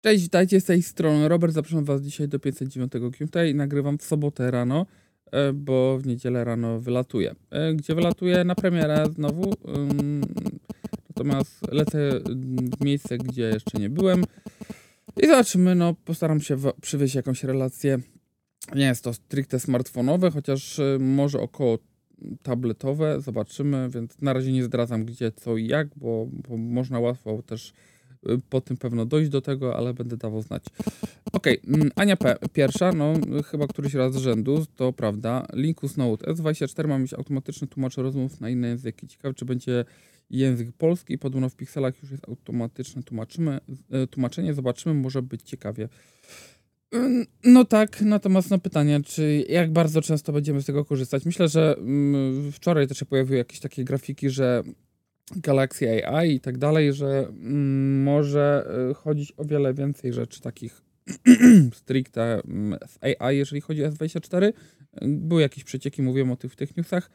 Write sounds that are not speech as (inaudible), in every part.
Cześć, witajcie z tej strony Robert, zapraszam was dzisiaj do 509 QT i nagrywam w sobotę rano, e, bo w niedzielę rano wylatuję. E, Gdzie wylatuję? Na premierę znowu, natomiast lecę w miejsce, gdzie jeszcze nie byłem i zobaczymy, no postaram się przywieźć jakąś relację. Nie jest to stricte smartfonowe, chociaż y, może około tabletowe, zobaczymy, więc na razie nie zdradzam gdzie, co i jak, bo, bo można łatwo też po tym pewno dojść do tego, ale będę dawał znać. Okej, mm, Ania P. Pierwsza, no y, chyba któryś raz z rzędu, to prawda. Linkus Note S24 ma mieć automatyczny tłumacz rozmów na inne języki. Ciekawe, czy będzie język polski. Podobno w pikselach już jest automatyczne tłumaczymy, y, tłumaczenie. Zobaczymy, może być ciekawie. Ym, No tak, natomiast na pytanie, czy jak bardzo często będziemy z tego korzystać? Myślę, że mm, wczoraj też się pojawiły jakieś takie grafiki, że Galaxy AI i tak dalej, że mm, może y, chodzić o wiele więcej rzeczy takich (clears throat) stricte mm, z AI, jeżeli chodzi o S24. Y, Były jakieś przecieki, mówiłem o tych w tych newsach.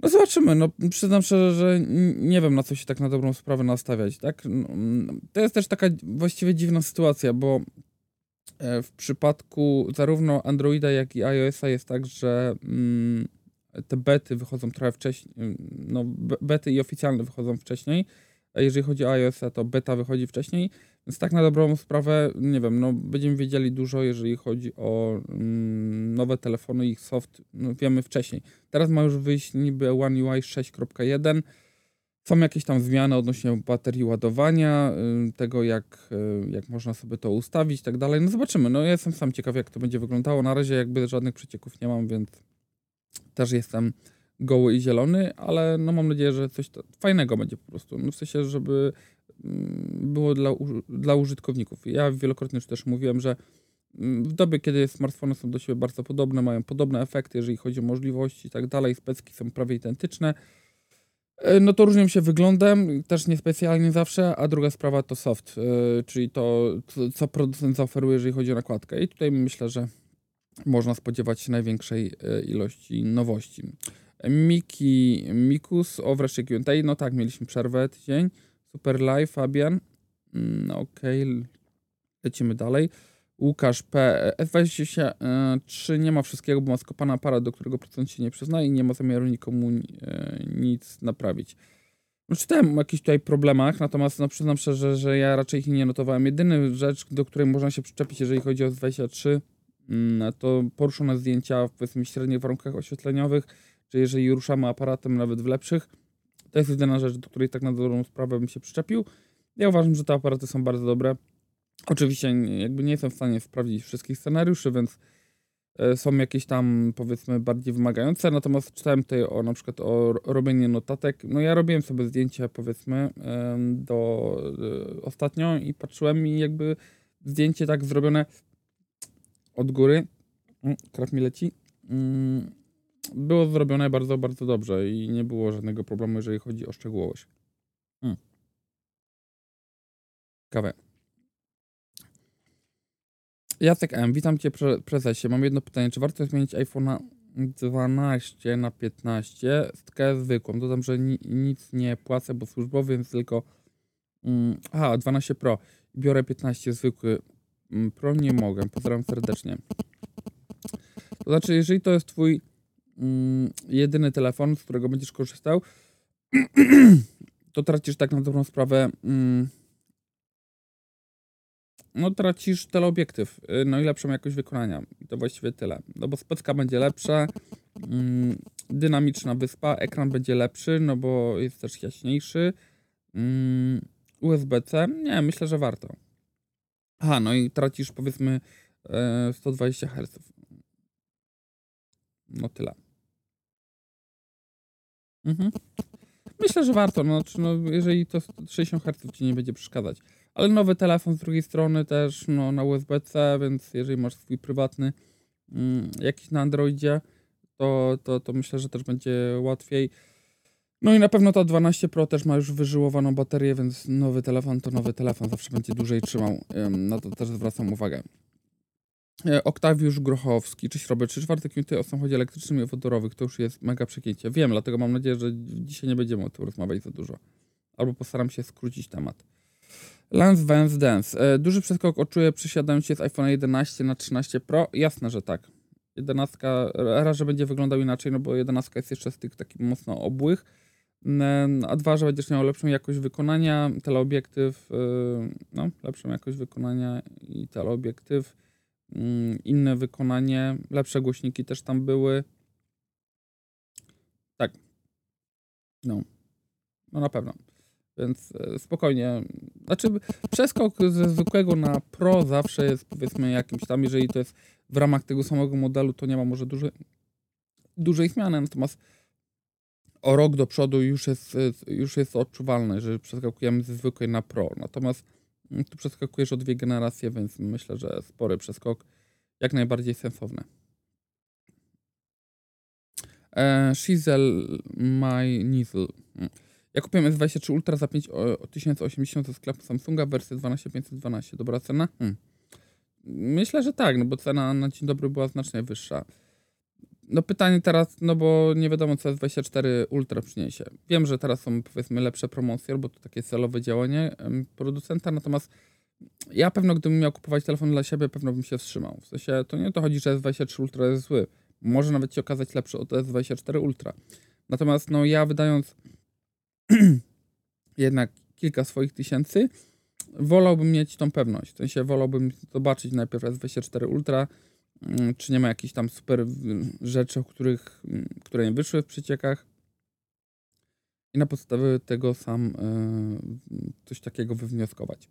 No zobaczymy, no przyznam szczerze, że nie wiem na co się tak na dobrą sprawę nastawiać, tak? To jest też taka właściwie dziwna sytuacja, bo e, w przypadku zarówno Androida, jak i iOS-a jest tak, że mm, te bety wychodzą trochę wcześniej, no be- bety i oficjalne wychodzą wcześniej, a jeżeli chodzi o iOS-a, to beta wychodzi wcześniej, więc tak na dobrą sprawę, nie wiem, no będziemy wiedzieli dużo, jeżeli chodzi o mm, nowe telefony i ich soft, no wiemy wcześniej. Teraz ma już wyjść niby One UI 6.1, są jakieś tam zmiany odnośnie baterii ładowania, y, tego jak, y, jak można sobie to ustawić i tak dalej. No zobaczymy. No ja jestem sam ciekaw jak to będzie wyglądało. Na razie jakby żadnych przecieków nie mam, więc też jestem goły i zielony, ale no mam nadzieję, że coś fajnego będzie po prostu. No w sensie, żeby mm, było dla, dla użytkowników. Ja wielokrotnie już też mówiłem, że mm, w dobie, kiedy smartfony są do siebie bardzo podobne, mają podobne efekty, jeżeli chodzi o możliwości i tak dalej, specki są prawie identyczne, E, No to różnią się wyglądem, też niespecjalnie zawsze, a druga sprawa to soft, e, czyli to, co producent zaoferuje, jeżeli chodzi o nakładkę. I tutaj myślę, że można spodziewać się największej e, ilości nowości. Miki, Mikus, o wreszcie Q&A, no tak, mieliśmy przerwę tydzień. Super live, Fabian. Mm, Okej, lecimy dalej. Łukasz P. S23 nie ma wszystkiego, bo ma skopany aparat, do którego procent się nie przyznaje i nie ma zamiaru nikomu e, nic naprawić. No, czytałem o jakichś tutaj problemach, natomiast no, przyznam szczerze, że ja raczej ich nie notowałem. Jedyna rzecz, do której można się przyczepić, jeżeli chodzi o S23, mm, to poruszone zdjęcia w powiedzmy średnich warunkach oświetleniowych, czy jeżeli ruszamy aparatem nawet w lepszych, to jest jedyna rzecz, do której tak na dobrą sprawę bym się przyczepił. Ja uważam, że te aparaty są bardzo dobre. Oczywiście jakby nie jestem w stanie sprawdzić wszystkich scenariuszy, więc e, są jakieś tam powiedzmy bardziej wymagające, natomiast czytałem tutaj o na przykład o ro- robienie notatek. No ja robiłem sobie zdjęcia powiedzmy em, do e, ostatnio i patrzyłem i jakby zdjęcie tak zrobione od góry, Mm, krew mi leci, mm, było zrobione bardzo, bardzo dobrze i nie było żadnego problemu, jeżeli chodzi o szczegółowość. Mm. Kawę. Jacek M., witam Cię pre- prezesie. Mam jedno pytanie. Czy warto zmienić iPhone'a 12 na 15? Stkę zwykłą. Dodam, że ni- nic nie płacę, bo służbowy, więc tylko... Mm, aha, 12 Pro. Biorę 15 zwykły. Mm, Pro nie mogę. Pozdrawiam serdecznie. To znaczy, jeżeli to jest Twój mm, jedyny telefon, z którego będziesz korzystał, (clears throat) to tracisz tak na dobrą sprawę... Mm, no tracisz teleobiektyw, no i lepszą jakość wykonania. To właściwie tyle. No bo specka będzie lepsza, mm, dynamiczna wyspa, ekran będzie lepszy, no bo jest też jaśniejszy. Mm, USB-C, nie, myślę, że warto. Aha, no i tracisz powiedzmy e, 120 Hz. No tyle. Mhm. Myślę, że warto, no, czy no jeżeli to 60 Hz ci nie będzie przeszkadzać. Ale nowy telefon z drugiej strony też no, na USB-C, więc jeżeli masz swój prywatny mm, jakiś na Androidzie, to, to, to myślę, że też będzie łatwiej. No i na pewno ta 12 Pro też ma już wyżyłowaną baterię, więc nowy telefon to nowy telefon, zawsze będzie dłużej trzymał. Ym, Na to też zwracam uwagę. E, Oktawiusz Grochowski, cześć Robert, czy czwartek minuty o samochodzie elektrycznym i wodorowych to już jest mega przegięcie. Wiem, dlatego mam nadzieję, że dzisiaj nie będziemy o tym rozmawiać za dużo. Albo postaram się skrócić temat. Lens Vans Dance. E, duży przeskok odczuję przesiadając się z iPhone 11 na 13 Pro? Jasne, że tak. 11 raz, że będzie wyglądał inaczej, no bo 11 jest jeszcze z tych takich mocno obłych, a dwa, że będziesz miał lepszą jakość wykonania, teleobiektyw, y, no, lepszą jakość wykonania i teleobiektyw, mm, inne wykonanie, lepsze głośniki też tam były. Tak. No. No na pewno. Więc e, spokojnie. Znaczy, przeskok ze zwykłego na Pro zawsze jest powiedzmy jakimś tam, jeżeli to jest w ramach tego samego modelu, to nie ma może dużej zmiany. Natomiast o rok do przodu już jest, już jest odczuwalne, że przeskakujemy ze zwykłej na Pro. Natomiast mm, tu przeskakujesz o dwie generacje, więc myślę, że spory przeskok jak najbardziej sensowny. E, Shizel My Nizzle. Mm. Ja kupiłem S23 Ultra za 5, 1080 ze sklepu Samsunga, wersję 12512. Dobra cena? Hmm. Myślę, że tak, no bo cena na dzień dobry była znacznie wyższa. No pytanie teraz, no bo nie wiadomo co S24 Ultra przyniesie. Wiem, że teraz są powiedzmy lepsze promocje, bo to takie celowe działanie producenta, natomiast ja pewno gdybym miał kupować telefon dla siebie, pewno bym się wstrzymał. W sensie to nie to chodzi, że S23 Ultra jest zły. Może nawet się okazać lepszy od S24 Ultra. Natomiast no ja wydając (clears throat) jednak kilka swoich tysięcy, wolałbym mieć tą pewność. W sensie wolałbym zobaczyć najpierw S24 Ultra, czy nie ma jakichś tam super rzeczy, których, mm, które nie wyszły w przeciekach. I na podstawie tego sam y, coś takiego wywnioskować.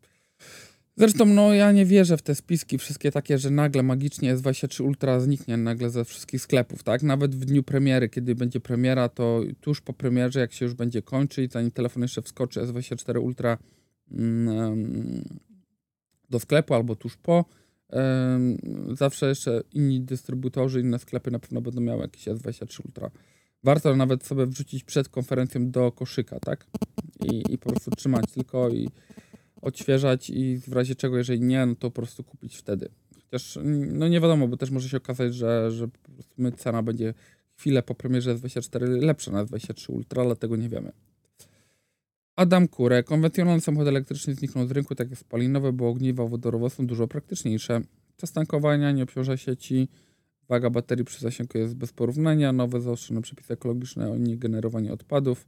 Zresztą, no ja nie wierzę w te spiski wszystkie takie, że nagle magicznie S23 Ultra zniknie nagle ze wszystkich sklepów, tak? Nawet w dniu premiery, kiedy będzie premiera, to tuż po premierze, jak się już będzie kończyć, zanim telefon jeszcze wskoczy S24 Ultra mm, do sklepu albo tuż po, zawsze jeszcze inni dystrybutorzy, inne sklepy na pewno będą miały jakiś S23 Ultra. Warto nawet sobie wrzucić przed konferencją do koszyka, tak? I, i po prostu trzymać tylko i odświeżać i w razie czego, jeżeli nie, no to po prostu kupić wtedy. Chociaż no nie wiadomo, bo też może się okazać, że, że po prostu cena będzie chwilę po premierze S24 lepsza na S23 Ultra, ale tego nie wiemy. Adam Kurę. Konwencjonalny samochód elektryczny zniknął z rynku, tak jak spalinowe, bo ogniwa wodorowe są dużo praktyczniejsze. Czas tankowania nie obciąża sieci, waga baterii przy zasięgu jest bez porównania, nowe zaostrzone przepisy ekologiczne o niegenerowaniu odpadów,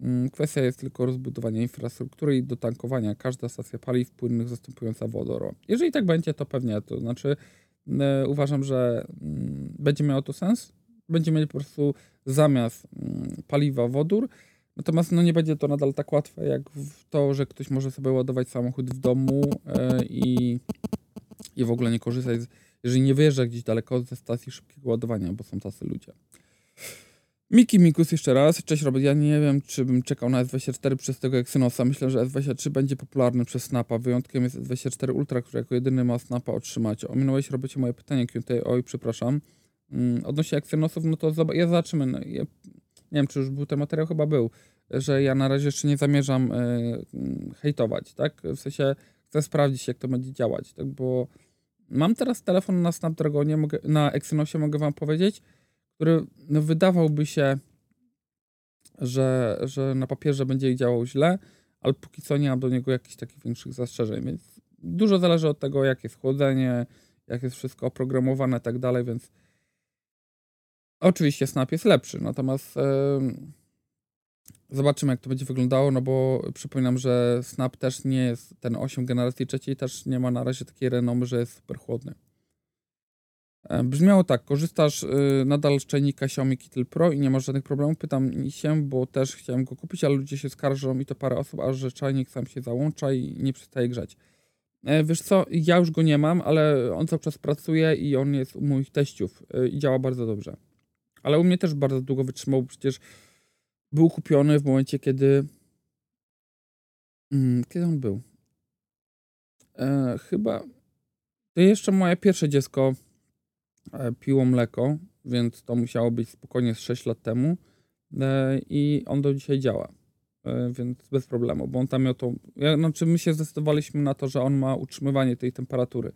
Mm, kwestia jest tylko rozbudowania infrastruktury i dotankowania. Każda stacja paliw płynnych zastępująca wodór. Jeżeli tak będzie, to pewnie. To znaczy, e, uważam, że mm, będzie miało to sens. Będzie mieć po prostu zamiast mm, paliwa wodór. Natomiast no, nie będzie to nadal tak łatwe, jak to, że ktoś może sobie ładować samochód w domu e, i, i w ogóle nie korzystać, z, jeżeli nie wyjeżdża gdzieś daleko ze stacji szybkiego ładowania, bo są tacy ludzie. Miki Mikus jeszcze raz. Cześć Robert, ja nie wiem, czy bym czekał na S24 przez tego Exynosa. Myślę, że S23 będzie popularny przez Snapa. Wyjątkiem jest S24 Ultra, który jako jedyny ma Snapa otrzymać. Ominąłeś, Robicie, moje pytanie Q&A. Oj, przepraszam. Mm, odnośnie Exynosów, no to ja zobaczymy. No, ja, nie wiem, czy już był ten materiał, chyba był, że ja na razie jeszcze nie zamierzam y, hejtować, tak? W sensie chcę sprawdzić, jak to będzie działać, tak? Bo mam teraz telefon na Snapdragonie, mogę, na Exynosie mogę wam powiedzieć, który no, wydawałby się, że, że na papierze będzie działał źle, ale póki co nie mam do niego jakichś takich większych zastrzeżeń, więc dużo zależy od tego, jakie jest chłodzenie, jak jest wszystko oprogramowane i tak dalej, więc oczywiście Snap jest lepszy, natomiast zobaczymy, jak to będzie wyglądało, no bo przypominam, że Snap też nie jest, ten 8 generacji trzeciej też nie ma na razie takiej renomy, że jest super chłodny. Brzmiało tak, korzystasz y, nadal z czajnika Xiaomi Kittle Pro i nie masz żadnych problemów? Pytam się, bo też chciałem go kupić, ale ludzie się skarżą i to parę osób, aż że czajnik sam się załącza i nie przestaje grzać. E, wiesz co, ja już go nie mam, ale on cały czas pracuje i on jest u moich teściów y, i działa bardzo dobrze. Ale u mnie też bardzo długo wytrzymał, przecież był kupiony w momencie, kiedy... Hmm, kiedy on był? E, chyba... To jeszcze moje pierwsze dziecko E, piło mleko, więc to musiało być spokojnie z 6 lat temu e, i on do dzisiaj działa, e, więc bez problemu, bo on tam miał to, ja, znaczy my się zdecydowaliśmy na to, że on ma utrzymywanie tej temperatury,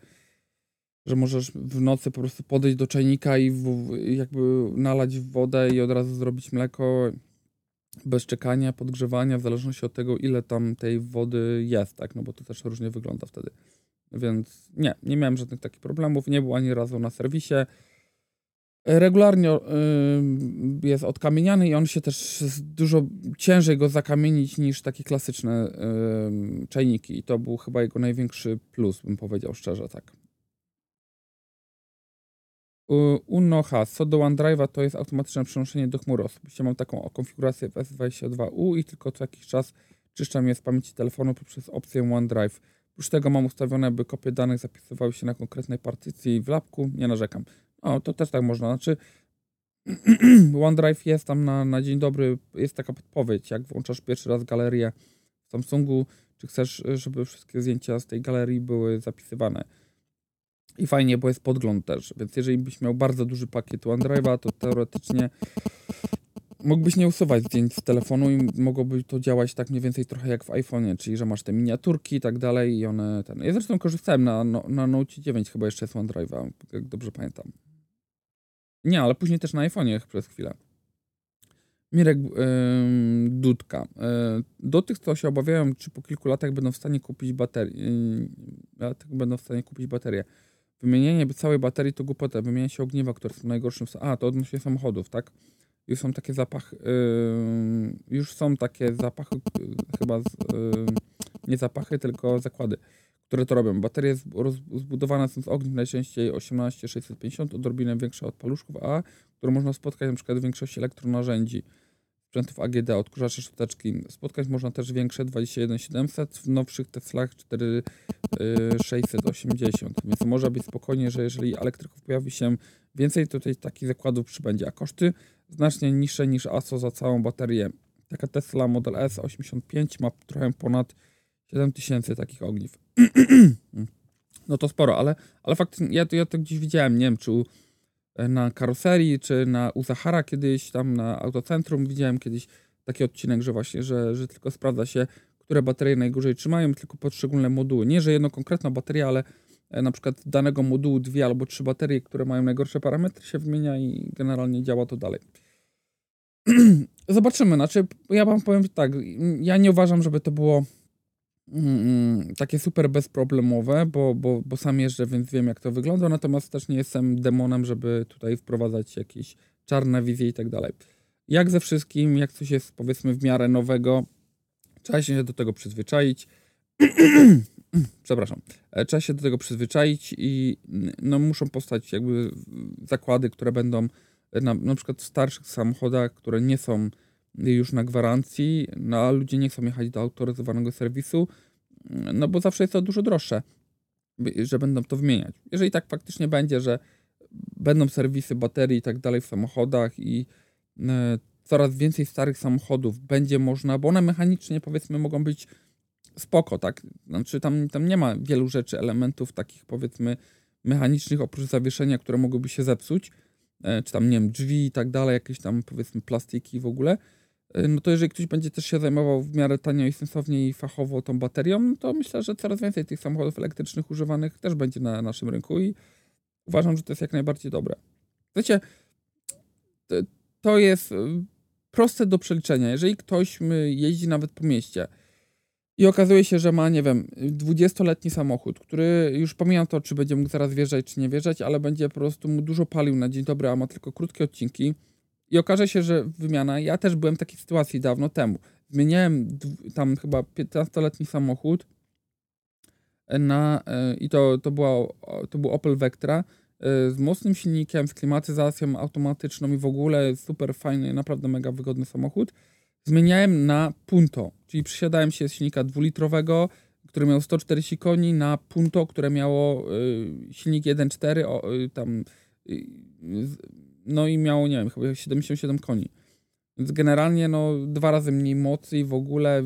że możesz w nocy po prostu podejść do czajnika i w, jakby nalać wodę i od razu zrobić mleko bez czekania, podgrzewania, w zależności od tego, ile tam tej wody jest, tak, no bo to też różnie wygląda wtedy. Więc nie, nie miałem żadnych takich problemów, nie był ani razu na serwisie. Regularnie y, jest odkamieniany i on się też dużo ciężej go zakamienić niż takie klasyczne y, czajniki. I to był chyba jego największy plus, bym powiedział szczerze, tak. Uno H. Co do OneDrive'a to jest automatyczne przenoszenie do chmury. Osobiście mam taką konfigurację w S22U i tylko co jakiś czas czyszczam je z pamięci telefonu poprzez opcję OneDrive. Oprócz tego mam ustawione, by kopie danych zapisywały się na konkretnej partycji w lapku. Nie narzekam. O, to też tak można. Znaczy, (clears throat) OneDrive jest tam na, na dzień dobry, jest taka podpowiedź, jak włączasz pierwszy raz galerię w Samsungu, czy chcesz, żeby wszystkie zdjęcia z tej galerii były zapisywane. I fajnie, bo jest podgląd też, więc jeżeli byś miał bardzo duży pakiet OneDrive'a, to teoretycznie mógłbyś nie usuwać zdjęć z telefonu i mogłoby to działać tak mniej więcej trochę jak w iPhone'ie, czyli że masz te miniaturki i tak dalej i one ten... Ja zresztą korzystałem na, no, na Note 9 chyba jeszcze z OneDrive'a, jak dobrze pamiętam. Nie, ale później też na iPhone'ie przez chwilę. Mirek yy, Dudka. Yy, do tych, co się obawiają, czy po kilku latach będą w stanie kupić baterię. Yy, będą w stanie kupić baterię. Wymienienie całej baterii to głupota. Wymienia się ogniwa, które są najgorszym. A, to odnośnie samochodów, tak? Już są takie zapachy. Yy, już są takie zapachy, yy, chyba z, yy, nie zapachy, tylko zakłady, które to robią. Baterie zbudowane są z ogniw najczęściej 18650, odrobinę większe od paluszków A, które można spotkać przykład w większości elektronarzędzi sprzętów AGD, odkurzacze szczoteczki. Spotkać można też większe 21700, w nowszych Teslach 4680, więc może być spokojnie, że jeżeli elektryków pojawi się więcej, to tutaj takich zakładów przybędzie, a koszty znacznie niższe niż ASO za całą baterię. Taka Tesla Model S 85 ma trochę ponad 7000 takich ogniw. (clears throat) no to sporo, ale, ale faktycznie ja, ja to gdzieś widziałem, nie wiem czy u na karoserii, czy na u Zachara kiedyś, tam na autocentrum widziałem kiedyś taki odcinek, że właśnie, że, że tylko sprawdza się, które baterie najgorzej trzymają, tylko poszczególne moduły. Nie, że jedno konkretna bateria, ale e, na przykład danego modułu dwie albo trzy baterie, które mają najgorsze parametry się wymienia i generalnie działa to dalej. (clears throat) Zobaczymy, znaczy ja wam powiem tak, ja nie uważam, żeby to było Mm, takie super bezproblemowe, bo, bo, bo sam jeżdżę, więc wiem jak to wygląda, natomiast też nie jestem demonem, żeby tutaj wprowadzać jakieś czarne wizje i tak dalej. Jak ze wszystkim, jak coś jest powiedzmy w miarę nowego, trzeba się do tego przyzwyczaić. (clears throat) Przepraszam. E, trzeba się do tego przyzwyczaić i no, muszą powstać jakby zakłady, które będą na, na przykład w starszych samochodach, które nie są już na gwarancji, no a ludzie nie chcą jechać do autoryzowanego serwisu, no bo zawsze jest to dużo droższe, że będą to wymieniać. Jeżeli tak faktycznie będzie, że będą serwisy baterii i tak dalej w samochodach i e, coraz więcej starych samochodów będzie można, bo one mechanicznie powiedzmy mogą być spoko, tak? Znaczy tam, tam nie ma wielu rzeczy, elementów takich powiedzmy mechanicznych oprócz zawieszenia, które mogłyby się zepsuć, e, czy tam nie wiem, drzwi i tak dalej, jakieś tam powiedzmy plastiki w ogóle, no to jeżeli ktoś będzie też się zajmował w miarę tanio i sensownie i fachowo tą baterią, no to myślę, że coraz więcej tych samochodów elektrycznych używanych też będzie na naszym rynku i uważam, że to jest jak najbardziej dobre. Wiecie, to jest y, proste do przeliczenia. Jeżeli ktoś jeździ nawet po mieście i okazuje się, że ma, nie wiem, 20-letni samochód, który już pomijam to, czy będzie mógł zaraz wjeżdżać, czy nie wjeżdżać, ale będzie po prostu mu dużo palił na dzień dobry, a ma tylko krótkie odcinki, i okaże się, że wymiana, ja też byłem w takiej sytuacji dawno temu. Zmieniałem tam chyba 15-letni samochód na, e, i to, to, była, to był Opel Vectra e, z mocnym silnikiem, z klimatyzacją automatyczną i w ogóle super fajny, naprawdę mega wygodny samochód. Zmieniałem na Punto, czyli przesiadałem się z silnika dwulitrowego, który miał 140 koni, na Punto, które miało y, silnik 1.4, y, tam y, no i miało, nie wiem, chyba 77 koni. Więc generalnie no, dwa razy mniej mocy i w ogóle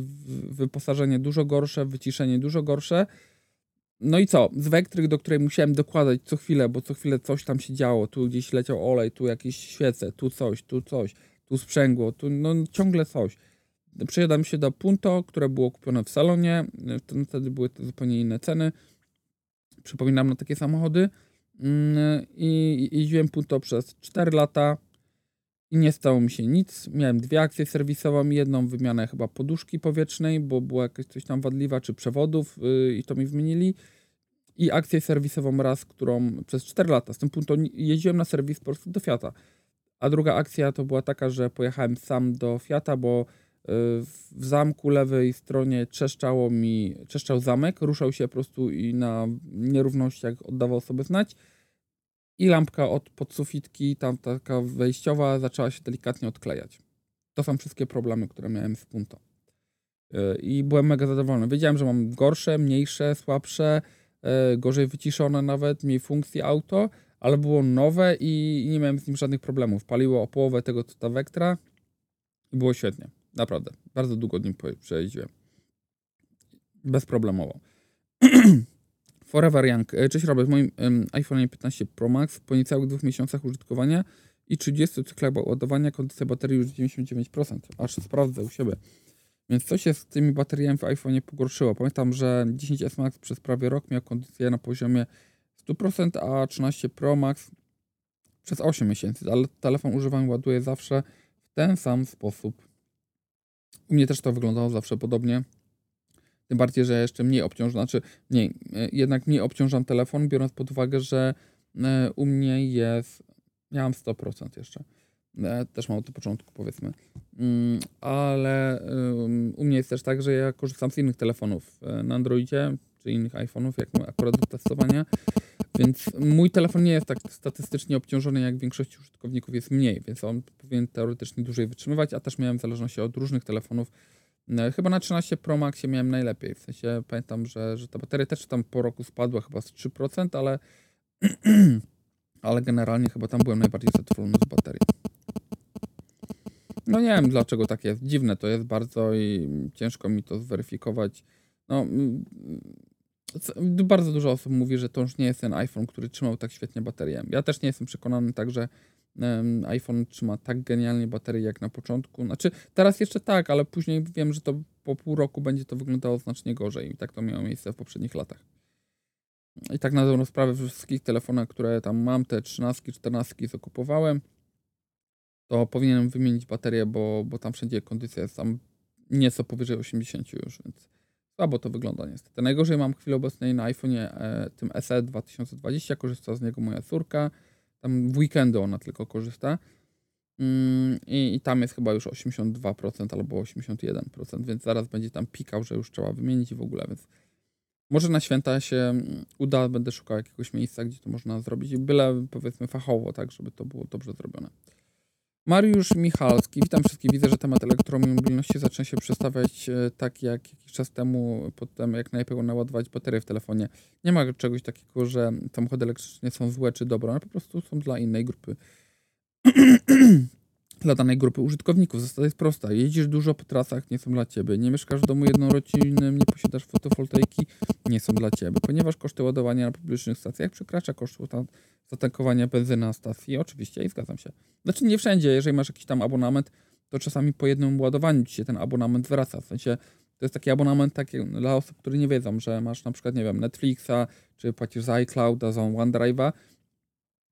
wyposażenie dużo gorsze, wyciszenie dużo gorsze. No i co? Z Wektryk, do której musiałem dokładać co chwilę, bo co chwilę coś tam się działo. Tu gdzieś leciał olej, tu jakieś świece, tu coś, tu coś, tu sprzęgło, tu no ciągle coś. Przejadam się do Punto, które było kupione w salonie. Wtedy były zupełnie inne ceny. Przypominam na takie samochody. Mm, I jeździłem Punto przez 4 lata. i nie stało mi się nic. Miałem dwie akcje serwisową, jedną wymianę chyba poduszki powietrznej, bo była jakaś coś tam wadliwa, czy przewodów yy, i to mi wymienili. I akcję serwisową raz, którą przez 4 lata, z tym punktu jeździłem na serwis po prostu do Fiata. A druga akcja to była taka, że pojechałem sam do Fiata, bo w zamku lewej stronie trzeszczało mi, trzeszczał zamek, ruszał się po prostu i na nierównościach oddawał sobie znać i lampka od podsufitki, tam taka wejściowa, zaczęła się delikatnie odklejać. To są wszystkie problemy, które miałem z Punto. I byłem mega zadowolony. Wiedziałem, że mam gorsze, mniejsze, słabsze, y, gorzej wyciszone nawet, mniej funkcji auto, ale było nowe i nie miałem z nim żadnych problemów. Paliło o połowę tego, co ta Vectra i było świetnie. Naprawdę. Bardzo długo nim przejeździłem. Bezproblemowo. (clears throat) Forever Young. E, cześć Robert, w moim um, iPhone 15 Pro Max po niecałych dwóch miesiącach użytkowania i 30 cyklach ładowania kondycja baterii już 99%. Aż sprawdzę u siebie. Więc co się z tymi bateriami w iPhone pogorszyło? Pamiętam, że 10S Max przez prawie rok miał kondycję na poziomie 100%, a 13 Pro Max przez 8 miesięcy, ale telefon używam i ładuję zawsze w ten sam sposób. U mnie też to wyglądało zawsze podobnie. Tym bardziej, że jeszcze mniej obciążam, znaczy nie, jednak mniej obciążam telefon, biorąc pod uwagę, że e, u mnie jest, ja mam 100% jeszcze. E, też mam od początku, powiedzmy. Mm, ale u mnie jest też tak, że ja korzystam z innych telefonów e, na Androidzie, czy innych iPhone'ów, jak akurat do testowania. Więc mój telefon nie jest tak statystycznie obciążony, jak większości użytkowników jest mniej, więc on powinien teoretycznie dłużej wytrzymywać, a też miałem w zależności od różnych telefonów no, chyba na 13 Pro Maxie miałem najlepiej. W sensie pamiętam, że, że ta bateria też tam po roku spadła chyba z 3%, ale, (clears throat) ale generalnie chyba tam byłem najbardziej zadowolony z baterii. No nie wiem dlaczego tak jest. Dziwne to jest bardzo i ciężko mi to zweryfikować. No, bardzo dużo osób mówi, że to już nie jest ten iPhone, który trzymał tak świetnie baterię. Ja też nie jestem przekonany tak, że iPhone trzyma tak genialnie baterię jak na początku. Znaczy, teraz jeszcze tak, ale później wiem, że to po pół roku będzie to wyglądało znacznie gorzej. I tak to miało miejsce w poprzednich latach. I tak na dobrą sprawę wszystkich telefonach, które tam mam, te 13, 14 zakupowałem, to powinienem wymienić baterię, bo, bo tam wszędzie kondycja jest tam nieco powyżej 80 już, więc słabo to wygląda niestety. Najgorzej mam w chwili obecnej na iPhone'ie e, tym SE 2020, korzysta z niego moja córka. Tam w weekendy ona tylko korzysta. Mm, I, I, tam jest chyba już 82% albo 81%, więc zaraz będzie tam pikał, że już trzeba wymienić i w ogóle, więc może na święta się mm, uda, będę szukał jakiegoś miejsca, gdzie to można zrobić, byle powiedzmy fachowo, tak, żeby to było dobrze zrobione. Mariusz Michalski, witam wszystkich. Widzę, że temat elektromobilności zaczyna się przedstawiać e, tak jak jakiś czas temu, potem jak najlepiej naładować baterię w telefonie. Nie ma czegoś takiego, że samochody elektryczne są złe czy dobre, one po prostu są dla innej grupy. (clears throat) (clears throat) dla danej grupy użytkowników. Zasada jest prosta. Jeździsz dużo po trasach, nie są dla ciebie. Nie mieszkasz w domu jednorodzinnym, nie posiadasz fotowoltaiki, nie są dla ciebie. Ponieważ koszty ładowania na publicznych stacjach przekracza koszt zatankowania benzyny na stacji. Oczywiście i zgadzam się. Znaczy nie wszędzie. Jeżeli masz jakiś tam abonament, to czasami po jednym ładowaniu ci się ten abonament wraca. W sensie to jest taki abonament taki dla osób, które nie wiedzą, że masz na przykład, nie wiem, Netflixa, czy płacisz za iClouda, za OneDrive'a,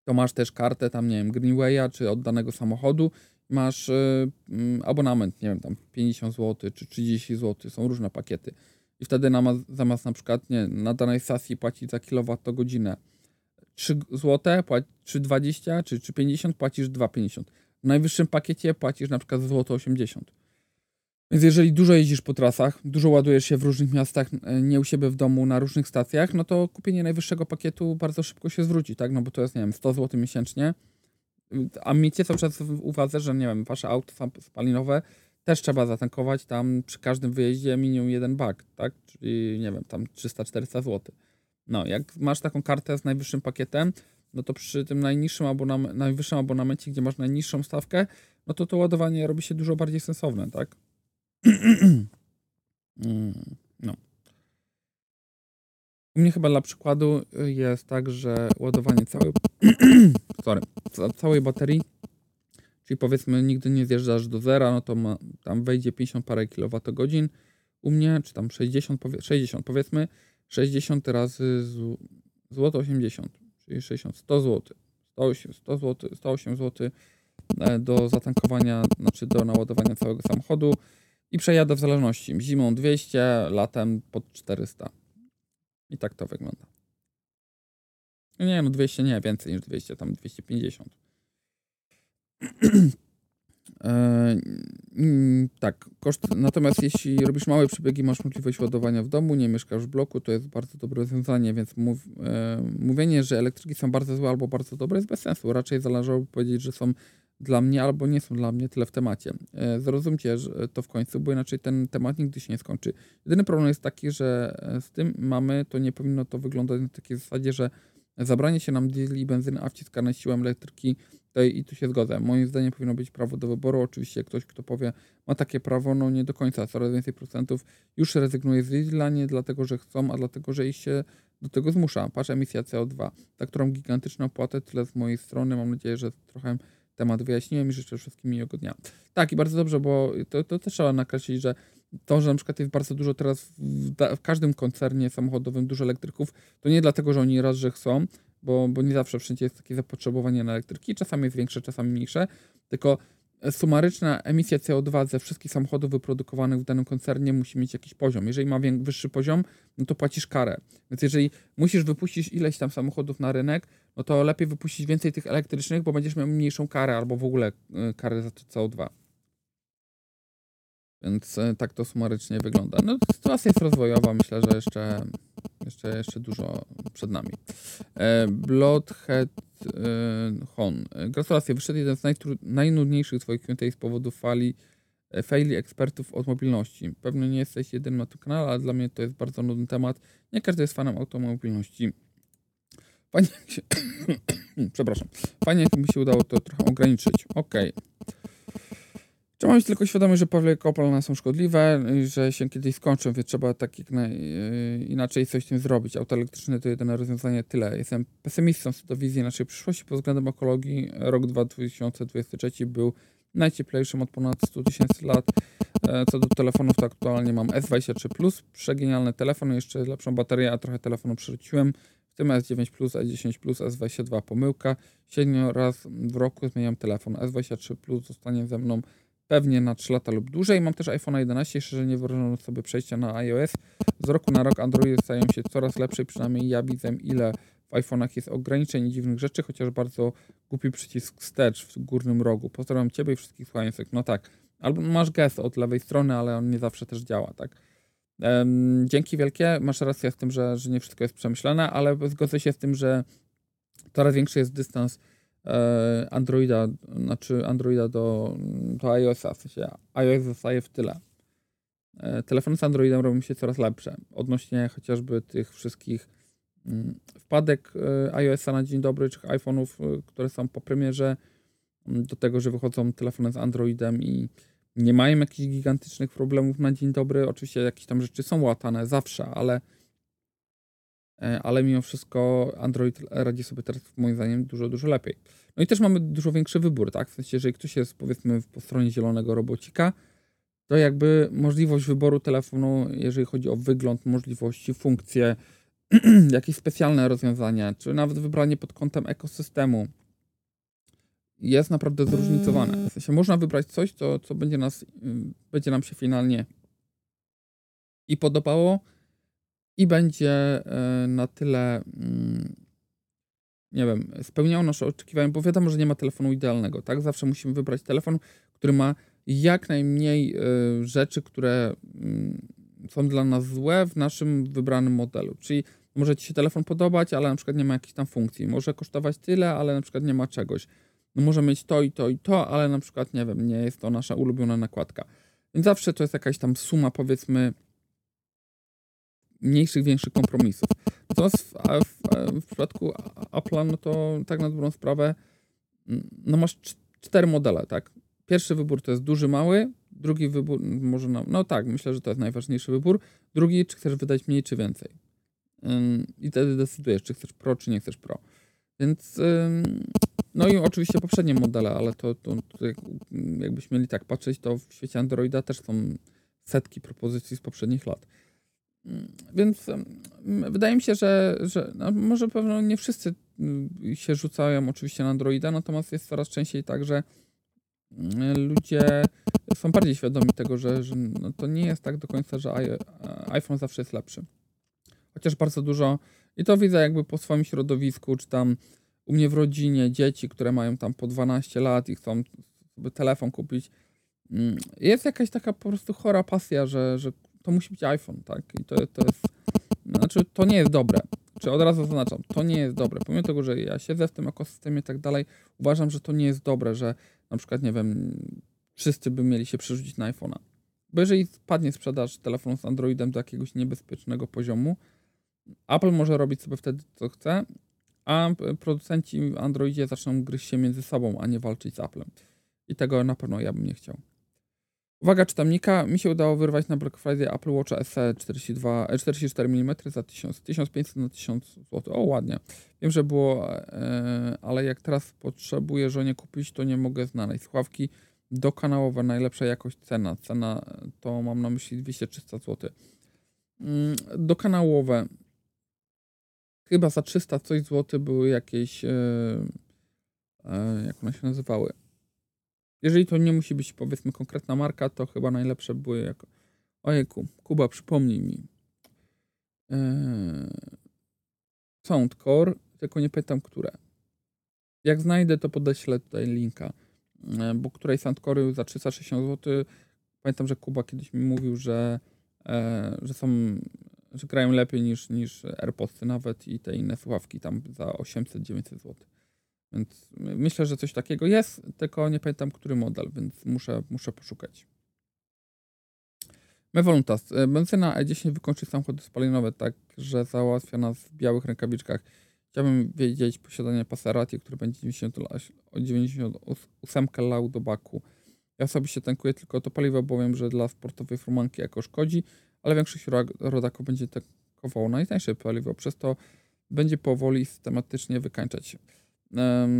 to masz też kartę tam, nie wiem, Greenwaya, czy od danego samochodu masz y, mm, abonament, nie wiem, tam 50 zł czy 30 zł, są różne pakiety. I wtedy zamiast na przykład nie, na danej stacji płacić za kilowatogodzinę 3 zł, czy 20 czy, czy 50, płacisz 2,50. W najwyższym pakiecie płacisz na przykład złoto 80. Więc jeżeli dużo jeździsz po trasach, dużo ładujesz się w różnych miastach, e, nie u siebie w domu, na różnych stacjach, no to kupienie najwyższego pakietu bardzo szybko się zwróci, tak? No bo to jest, nie wiem, 100 zł miesięcznie, a miejcie cały czas w uwadze, że nie wiem, wasze auto spalinowe też trzeba zatankować tam przy każdym wyjeździe minimum jeden bak, tak? Czyli nie wiem, tam 300-400 zł. No, jak masz taką kartę z najwyższym pakietem, no to przy tym najniższym abonam najwyższym abonamencie, gdzie masz najniższą stawkę, no to to ładowanie robi się dużo bardziej sensowne, tak? (clears throat) Mm, no. U mnie chyba dla przykładu jest tak, że ładowanie całej, (clears throat) sorry, całej baterii, czyli powiedzmy nigdy nie zjeżdżasz do zera, no to ma, tam wejdzie 50 parę kilowatogodzin u mnie, czy tam 60, powie, 60 powiedzmy, 60 razy złoto 80, czyli 60, 100 zł, 108, 100 zł, 108 zł do zatankowania, znaczy do naładowania całego samochodu i przejadę w zależności. Zimą 200, latem pod 400. I tak to wygląda. Nie, no 200 nie, więcej niż 200, tam 250. (clears throat) E, mm, tak, koszt, natomiast jeśli robisz małe przebiegi, masz możliwość ładowania w domu, nie mieszkasz w bloku, to jest bardzo dobre rozwiązanie, więc mów, e, mówienie, że elektryki są bardzo złe albo bardzo dobre jest bez sensu. Raczej zależałoby powiedzieć, że są dla mnie albo nie są dla mnie tyle w temacie. E, zrozumcie że to w końcu, bo inaczej ten temat nigdy się nie skończy. Jedyny problem jest taki, że e, z tym mamy, to nie powinno to wyglądać na takiej zasadzie, że zabranie się nam diesli i benzyny, a wciskane siłą elektryki Tutaj i tu się zgodzę. Moim zdaniem powinno być prawo do wyboru. Oczywiście ktoś, kto powie, ma takie prawo, no nie do końca. Coraz więcej procentów już rezygnuje z diesla nie dlatego, że chcą, a dlatego, że ich się do tego zmusza. Patrz emisja CO2, za którą gigantyczną opłatę, tyle z mojej strony. Mam nadzieję, że trochę temat wyjaśniłem i życzę wszystkim miłego dnia. Tak i bardzo dobrze, bo to, to też trzeba nakreślić, że to, że na przykład jest bardzo dużo teraz w, w, każdym koncernie samochodowym dużo elektryków, to nie dlatego, że oni raz, że chcą, bo, bo nie zawsze wszędzie jest takie zapotrzebowanie na elektryki, czasami jest większe, czasami mniejsze, tylko sumaryczna emisja CO2 ze wszystkich samochodów wyprodukowanych w danym koncernie musi mieć jakiś poziom. Jeżeli ma wyższy poziom, no to płacisz karę. Więc jeżeli musisz wypuścić ileś tam samochodów na rynek, no to lepiej wypuścić więcej tych elektrycznych, bo będziesz miał mniejszą karę albo w ogóle y, karę za to CO2. Więc y, tak to sumarycznie wygląda. No sytuacja jest rozwojowa, myślę, że jeszcze jeszcze, jeszcze dużo przed nami. E, Bloodhead e, Hon. Gratulacje, wyszedł jeden z najnudniejszych Twoich Q&A z powodu fali e, faili ekspertów od mobilności. Pewnie nie jesteś jedynym na tym kanale, ale dla mnie to jest bardzo nudny temat. Nie każdy jest fanem automobilności. Fajnie się... (coughs) Przepraszam. Fajnie, jakby się udało to trochę ograniczyć. Okej. Okay. Trzeba mieć tylko świadomość, że pewne kopalne są szkodliwe, że się kiedyś skończą, więc trzeba tak jak yy, inaczej coś z tym zrobić. Auto elektryczne to jedyne rozwiązanie, tyle. Jestem pesymistą co do wizji naszej przyszłości pod względem ekologii. Rok 2023 był najcieplejszym od ponad 100 tysięcy lat. E, co do telefonów, to aktualnie mam S23 Plus, przegenialny telefon, jeszcze lepszą baterię, a trochę telefonu przerzuciłem. W tym S9 Plus, S10 Plus, S22 pomyłka. Średnio raz w roku zmieniam telefon. S23 Plus zostanie ze mną pewnie na 3 lata lub dłużej. Mam też iPhone 11, jeszcze że nie wyobrażam sobie przejścia na iOS. Z roku na rok Androidy stają się coraz lepsze i przynajmniej ja widzę ile w iPhone'ach jest ograniczeń i dziwnych rzeczy, chociaż bardzo głupi przycisk wstecz w górnym rogu. Pozdrawiam Ciebie i wszystkich słuchających. No tak, albo masz gest od lewej strony, ale on nie zawsze też działa, tak? Um, dzięki wielkie, masz rację z tym, że, że nie wszystko jest przemyślane, ale zgodzę się z tym, że coraz większy jest dystans Androida, znaczy Androida do, do iOS-a, w sensie iOS zostaje w tyle. E, telefony z Androidem robią się coraz lepsze, odnośnie chociażby tych wszystkich mm, wpadek e, iOS-a na dzień dobry, czy iPhone'ów, które są po premierze, mm, do tego, że wychodzą telefony z Androidem i nie mają jakichś gigantycznych problemów na dzień dobry. Oczywiście jakieś tam rzeczy są łatane zawsze, ale E, ale mimo wszystko Android radzi sobie teraz moim zdaniem dużo, dużo lepiej. No i też mamy dużo większy wybór, tak? W sensie, jeżeli ktoś jest powiedzmy po stronie zielonego robocika, to jakby możliwość wyboru telefonu, jeżeli chodzi o wygląd, możliwości, funkcje, (clears throat) jakieś specjalne rozwiązania, czy nawet wybranie pod kątem ekosystemu jest naprawdę zróżnicowane. W sensie można wybrać coś, co, co będzie, nas, y, będzie nam się finalnie i podobało, będzie e, na tyle, mm, nie wiem, spełniał nasze oczekiwania, bo wiadomo, że nie ma telefonu idealnego, tak? Zawsze musimy wybrać telefon, który ma jak najmniej e, rzeczy, które mm, są dla nas złe w naszym wybranym modelu. Czyli może Ci się telefon podobać, ale na przykład nie ma jakiejś tam funkcji. Może kosztować tyle, ale na przykład nie ma czegoś. No może mieć to i to i to, ale na przykład, nie wiem, nie jest to nasza ulubiona nakładka. Więc zawsze to jest jakaś tam suma, powiedzmy, mniejszych, większych kompromisów. Natomiast w, w, w przypadku Apple'a, no to tak na dobrą sprawę, mm, no masz cztery modele, tak? Pierwszy wybór to jest duży, mały, drugi wybór, może no, no tak, myślę, że to jest najważniejszy wybór. Drugi, czy chcesz wydać mniej, czy więcej. I wtedy decydujesz, czy chcesz Pro, czy nie chcesz Pro. Więc, no i oczywiście poprzednie modele, ale to, to, to jakbyśmy mieli tak patrzeć, to w świecie Androida też są setki propozycji z poprzednich lat. Więc wydaje mi się, że, że no może pewno nie wszyscy mm, się rzucają oczywiście na Androida, natomiast jest coraz częściej tak, że ludzie są bardziej świadomi tego, że, że no to nie jest tak do końca, że iPhone zawsze jest lepszy. Chociaż bardzo dużo, i to widzę jakby po swoim środowisku, czy tam u mnie w rodzinie dzieci, które mają tam po 12 lat i chcą sobie telefon kupić, mm, jest jakaś taka po prostu chora pasja, że, że to musi być iPhone, tak? I to, to jest, znaczy to nie jest dobre. Czy od razu zaznaczam, to nie jest dobre. Pomimo tego, że ja siedzę w tym ekosystemie i tak dalej, uważam, że to nie jest dobre, że na przykład, nie wiem, wszyscy by mieli się przerzucić na iPhone'a. Bo jeżeli spadnie sprzedaż telefonu z Androidem do jakiegoś niebezpiecznego poziomu, Apple może robić sobie wtedy co chce, a producenci w Androidzie zaczną gryźć się między sobą, a nie walczyć z Applem. I tego na pewno ja bym nie chciał. Uwaga czytamnika, mi się udało wyrwać na Black Friday Apple Watch SE 42, 44 mm za 1000, 1500 na 1000 zł. O, ładnie. Wiem, że było, e, ale jak teraz potrzebuję żonie kupić, to nie mogę znaleźć. Słuchawki dokanałowe, najlepsza jakość cena. Cena to mam na myśli 200-300 zł. Mm, dokanałowe. Chyba za 300 coś zł były jakieś, e, e, jak one się nazywały? Jeżeli to nie musi być powiedzmy konkretna marka, to chyba najlepsze były jako. Ojejku, Kuba, przypomnij mi. Eee... Soundcore, tylko nie pytam, które. Jak znajdę, to podeślę tutaj linka. Eee, bo której Soundcore za 360 zł. Pamiętam, że Kuba kiedyś mi mówił, że, e, że są, że grają lepiej niż, niż AirPodsy nawet i te inne słuchawki tam za 800-900 zł. Więc myślę, że coś takiego jest, tylko nie pamiętam, który model, więc muszę, muszę poszukać. Mevoluntas. E, benzyna E10 wykończy samochody spalinowe tak, że załatwia nas w białych rękawiczkach. Chciałbym wiedzieć posiadanie Passerati, który będzie 90, 98 lał do baku. Ja osobiście tankuję tylko to paliwo, bo wiem, że dla sportowej furmanki jako szkodzi, ale większość rodaków będzie tankowało najtańsze paliwo, przez to będzie powoli systematycznie wykańczać.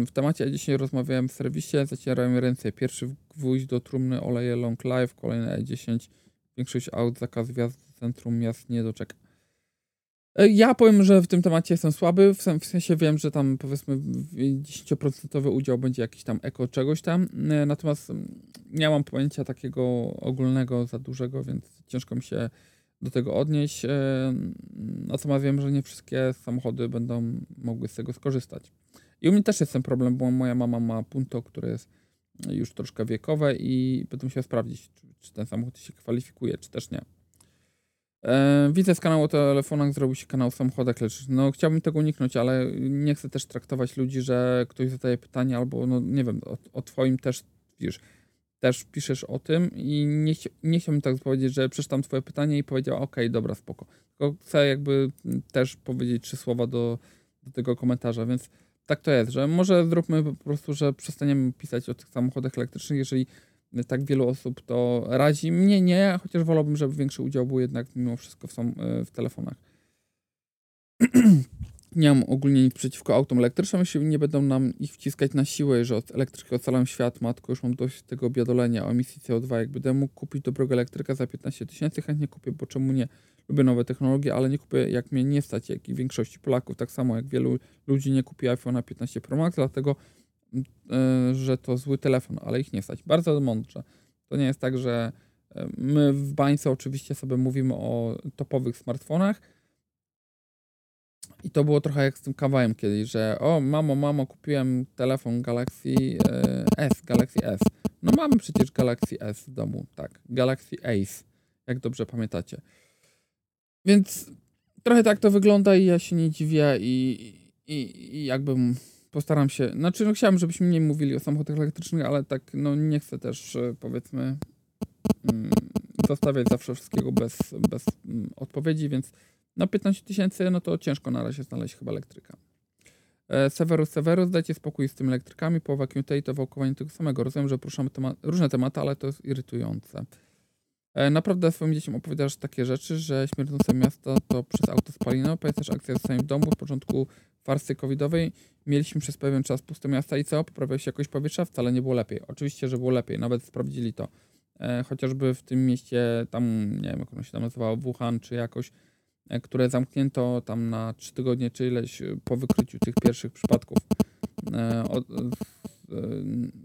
W temacie dzisiaj rozmawiałem w serwisie, zacierałem ręce. Pierwszy gwóźdź do trumny oleje Long Life, kolejne E10. Większość aut zakaz wjazdu do centrum miast nie doczeka. E, ja powiem, że w tym temacie jestem słaby, w sensie wiem, że tam powiedzmy 10% udział będzie jakiś tam eko czegoś tam, e, natomiast nie mam pojęcia takiego ogólnego za dużego, więc ciężko mi się do tego odnieść. E, natomiast wiem, że nie wszystkie samochody będą mogły z tego skorzystać. I u mnie też jest ten problem, bo moja mama ma Punto, które jest już troszkę wiekowe i będę musiał sprawdzić, czy, czy ten samochód się kwalifikuje, czy też nie. E, widzę z kanału o telefonach zrobił się kanał samochodach elektrycznych. No chciałbym tego uniknąć, ale nie chcę też traktować ludzi, że ktoś zadaje pytanie albo, no nie wiem, o, o twoim też, wiesz, też piszesz o tym i nie, nie chciałbym tak powiedzieć, że przeczytam twoje pytanie i powiedział, ok, dobra, spoko. Tylko chcę jakby też powiedzieć trzy słowa do, do tego komentarza, więc tak to jest, że może zróbmy po prostu, że przestaniemy pisać o tych samochodach elektrycznych, jeżeli tak wielu osób to radzi. Mnie nie, chociaż wolałbym, żeby większy udział był jednak mimo wszystko w, w telefonach. (clears throat) nie mam ogólnie nic przeciwko autom elektrycznym, jeśli nie będą nam ich wciskać na siłę, że od elektryki ocalają świat, matko, już mam dość tego biadolenia o emisji CO2. Jakby będę mógł kupić dobrego elektryka za 15 tysięcy, chętnie kupię, bo czemu nie? Lubię nowe technologie, ale nie kupię, jak mnie nie stać, jak i większości Polaków, tak samo jak wielu ludzi nie kupi iPhone'a 15 Pro Max, dlatego, yy, że to zły telefon, ale ich nie stać. Bardzo mądrze. To nie jest tak, że e, my w bańce oczywiście sobie mówimy o topowych smartfonach, i to było trochę jak z tym kawałem kiedyś, że o mamo, mamo, kupiłem telefon Galaxy e, S, Galaxy S. No mamy przecież Galaxy S w domu, tak. Galaxy Ace, jak dobrze pamiętacie. Więc trochę tak to wygląda i ja się nie dziwię i, i, i postaram się, znaczy no chciałem, żebyśmy mniej mówili o samochodach elektrycznych, ale tak no nie chcę też e, powiedzmy mm, zostawiać zawsze wszystkiego bez, bez mm, odpowiedzi, więc na 15 tysięcy, no to ciężko na razie znaleźć chyba elektryka. E, Severus Severus, dajcie spokój z tymi elektrykami, połowa QT to wałkowanie tego samego. Rozumiem, że poruszamy temat, różne tematy, ale to jest irytujące. E, naprawdę swoim dzieciom opowiadasz takie rzeczy, że śmierdzące miasto to przez auto spalino. Pamiętasz akcję zostanie w domu w początku farsy covidowej. Mieliśmy przez pewien czas puste miasta i co? Poprawiał się jakość powietrza? Wcale nie było lepiej. Oczywiście, że było lepiej. Nawet sprawdzili to. E, chociażby w tym mieście, tam nie wiem jak ono się tam nazywało, Wuhan czy jakoś, które zamknięto tam na 3 tygodnie czy ileś e, po wykryciu tych pierwszych przypadków. E,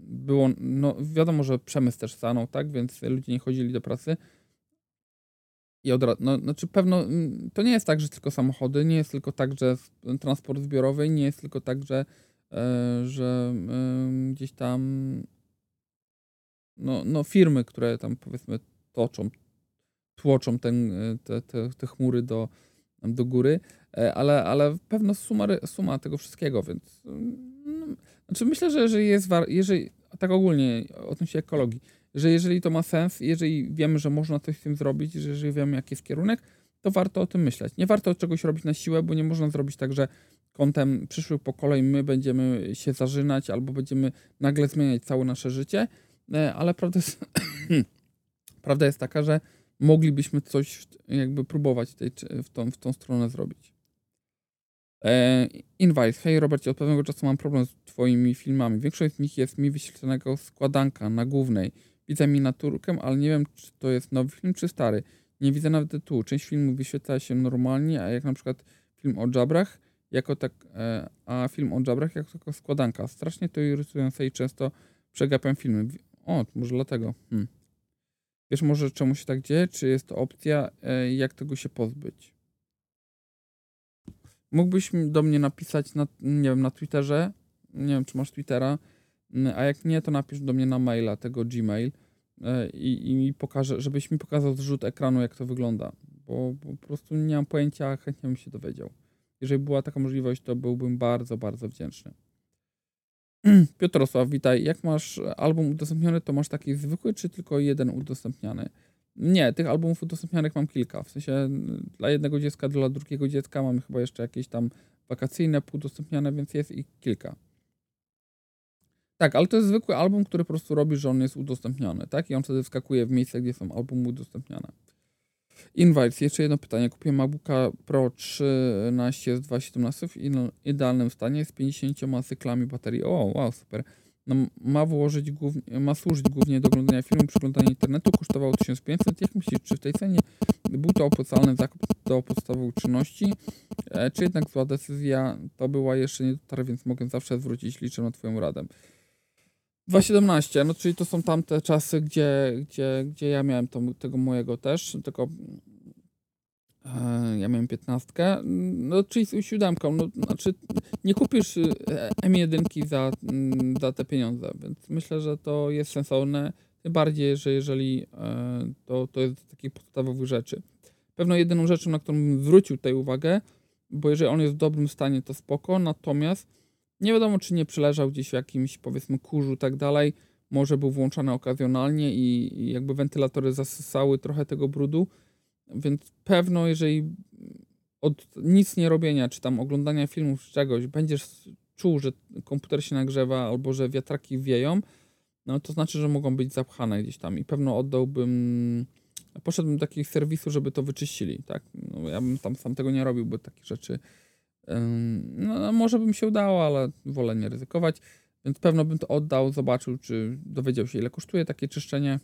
było, no wiadomo, że przemysł też stanął, tak, więc ludzie nie chodzili do pracy. I od razu, no, znaczy pewno, to nie jest tak, że tylko samochody, nie jest tylko tak, że transport zbiorowy, nie jest tylko tak, że, e, że e, gdzieś tam no, no firmy, które tam powiedzmy toczą, tłoczą ten, e, te, te, te chmury do, do góry, e, ale, ale pewno suma, suma tego wszystkiego, więc no, znaczy myślę, że jeżeli jest, jeżeli, tak ogólnie odnośnie ekologii, że jeżeli to ma sens, jeżeli wiemy, że można coś z tym zrobić, że jeżeli wiemy, jaki jest kierunek, to warto o tym myśleć. Nie warto czegoś robić na siłę, bo nie można zrobić tak, że kątem przyszłych pokoleń my będziemy się zażynać albo będziemy nagle zmieniać całe nasze życie, e, ale prawda jest, (coughs) prawda jest taka, że moglibyśmy coś jakby próbować tej, w, tą, w tą stronę zrobić. E, Invite. Hej Robercie, od pewnego czasu mam problem z twoimi filmami. Większość z nich jest mi wyświetlonego składanka na głównej. Widzę miniaturkę, ale nie wiem, czy to jest nowy film, czy stary. Nie widzę nawet tytułu. Część filmów wyświetla się normalnie, a jak na przykład film o Jabrach, jako tak, e, a film o Jabrach jako składanka. Strasznie to irytujące i często przegapiam filmy. O, może dlatego. Hmm. Wiesz może czemu się tak dzieje? Czy jest to opcja, e, jak tego się pozbyć? Mógłbyś do mnie napisać na, nie wiem, na Twitterze, nie wiem, czy masz Twittera, a jak nie, to napisz do mnie na maila tego Gmail e, i, i mi pokaże, żebyś mi pokazał zrzut ekranu, jak to wygląda, bo, bo po prostu nie mam pojęcia, chętnie bym się dowiedział. Jeżeli była taka możliwość, to byłbym bardzo, bardzo wdzięczny. Piotrosław, witaj. Jak masz album udostępniony, to masz taki zwykły, czy tylko jeden udostępniany? Nie, tych albumów udostępnianych mam kilka. W sensie dla jednego dziecka, dla drugiego dziecka mam chyba jeszcze jakieś tam wakacyjne udostępniane, więc jest ich kilka. Tak, ale to jest zwykły album, który po prostu robi, że on jest udostępniony, tak? I on wtedy wskakuje w miejsce, gdzie są albumy udostępniane. Invites, jeszcze jedno pytanie. Kupiłem MacBooka Pro 13 z 2.17 w idealnym stanie z 50 cyklami baterii. O, wow, super. No, ma, włożyć głównie, ma służyć głównie do oglądania filmu, przeglądania internetu. Kosztowało 1500. Jak myślisz, czy w tej cenie był to opłacalny zakup do podstawowych czynności? E, czy jednak zła decyzja to była jeszcze nie dotarła, więc mogę zawsze zwrócić. Liczę na Twoją radę. 2.17, no czyli to są tamte czasy, gdzie, gdzie, gdzie ja miałem to, tego mojego też, tylko e, ja miałem 15, no czyli z siódemką, no znaczy nie kupisz e, M1 za, mm, za te pieniądze, więc myślę, że to jest sensowne, tym bardziej, że jeżeli e, to, to jest z takich podstawowych rzeczy. Pewną jedyną rzeczą, na którą bym zwrócił tutaj uwagę, bo jeżeli on jest w dobrym stanie, to spoko, natomiast nie wiadomo, czy nie przeleżał gdzieś w jakimś, powiedzmy, kurzu i tak dalej. Może był włączany okazjonalnie i, jakby wentylatory zasysały trochę tego brudu. Więc pewno, jeżeli od nic nie robienia, czy tam oglądania filmów, czy czegoś, będziesz czuł, że komputer się nagrzewa albo że wiatraki wieją, no to znaczy, że mogą być zapchane gdzieś tam i pewno oddałbym, poszedłbym do takiego serwisu, żeby to wyczyścili, tak? No, ja bym tam sam tego nie robił, bo takie rzeczy no, no, może bym się udało, ale wolę nie ryzykować. Więc pewno bym to oddał, zobaczył, czy dowiedział się, ile kosztuje takie czyszczenie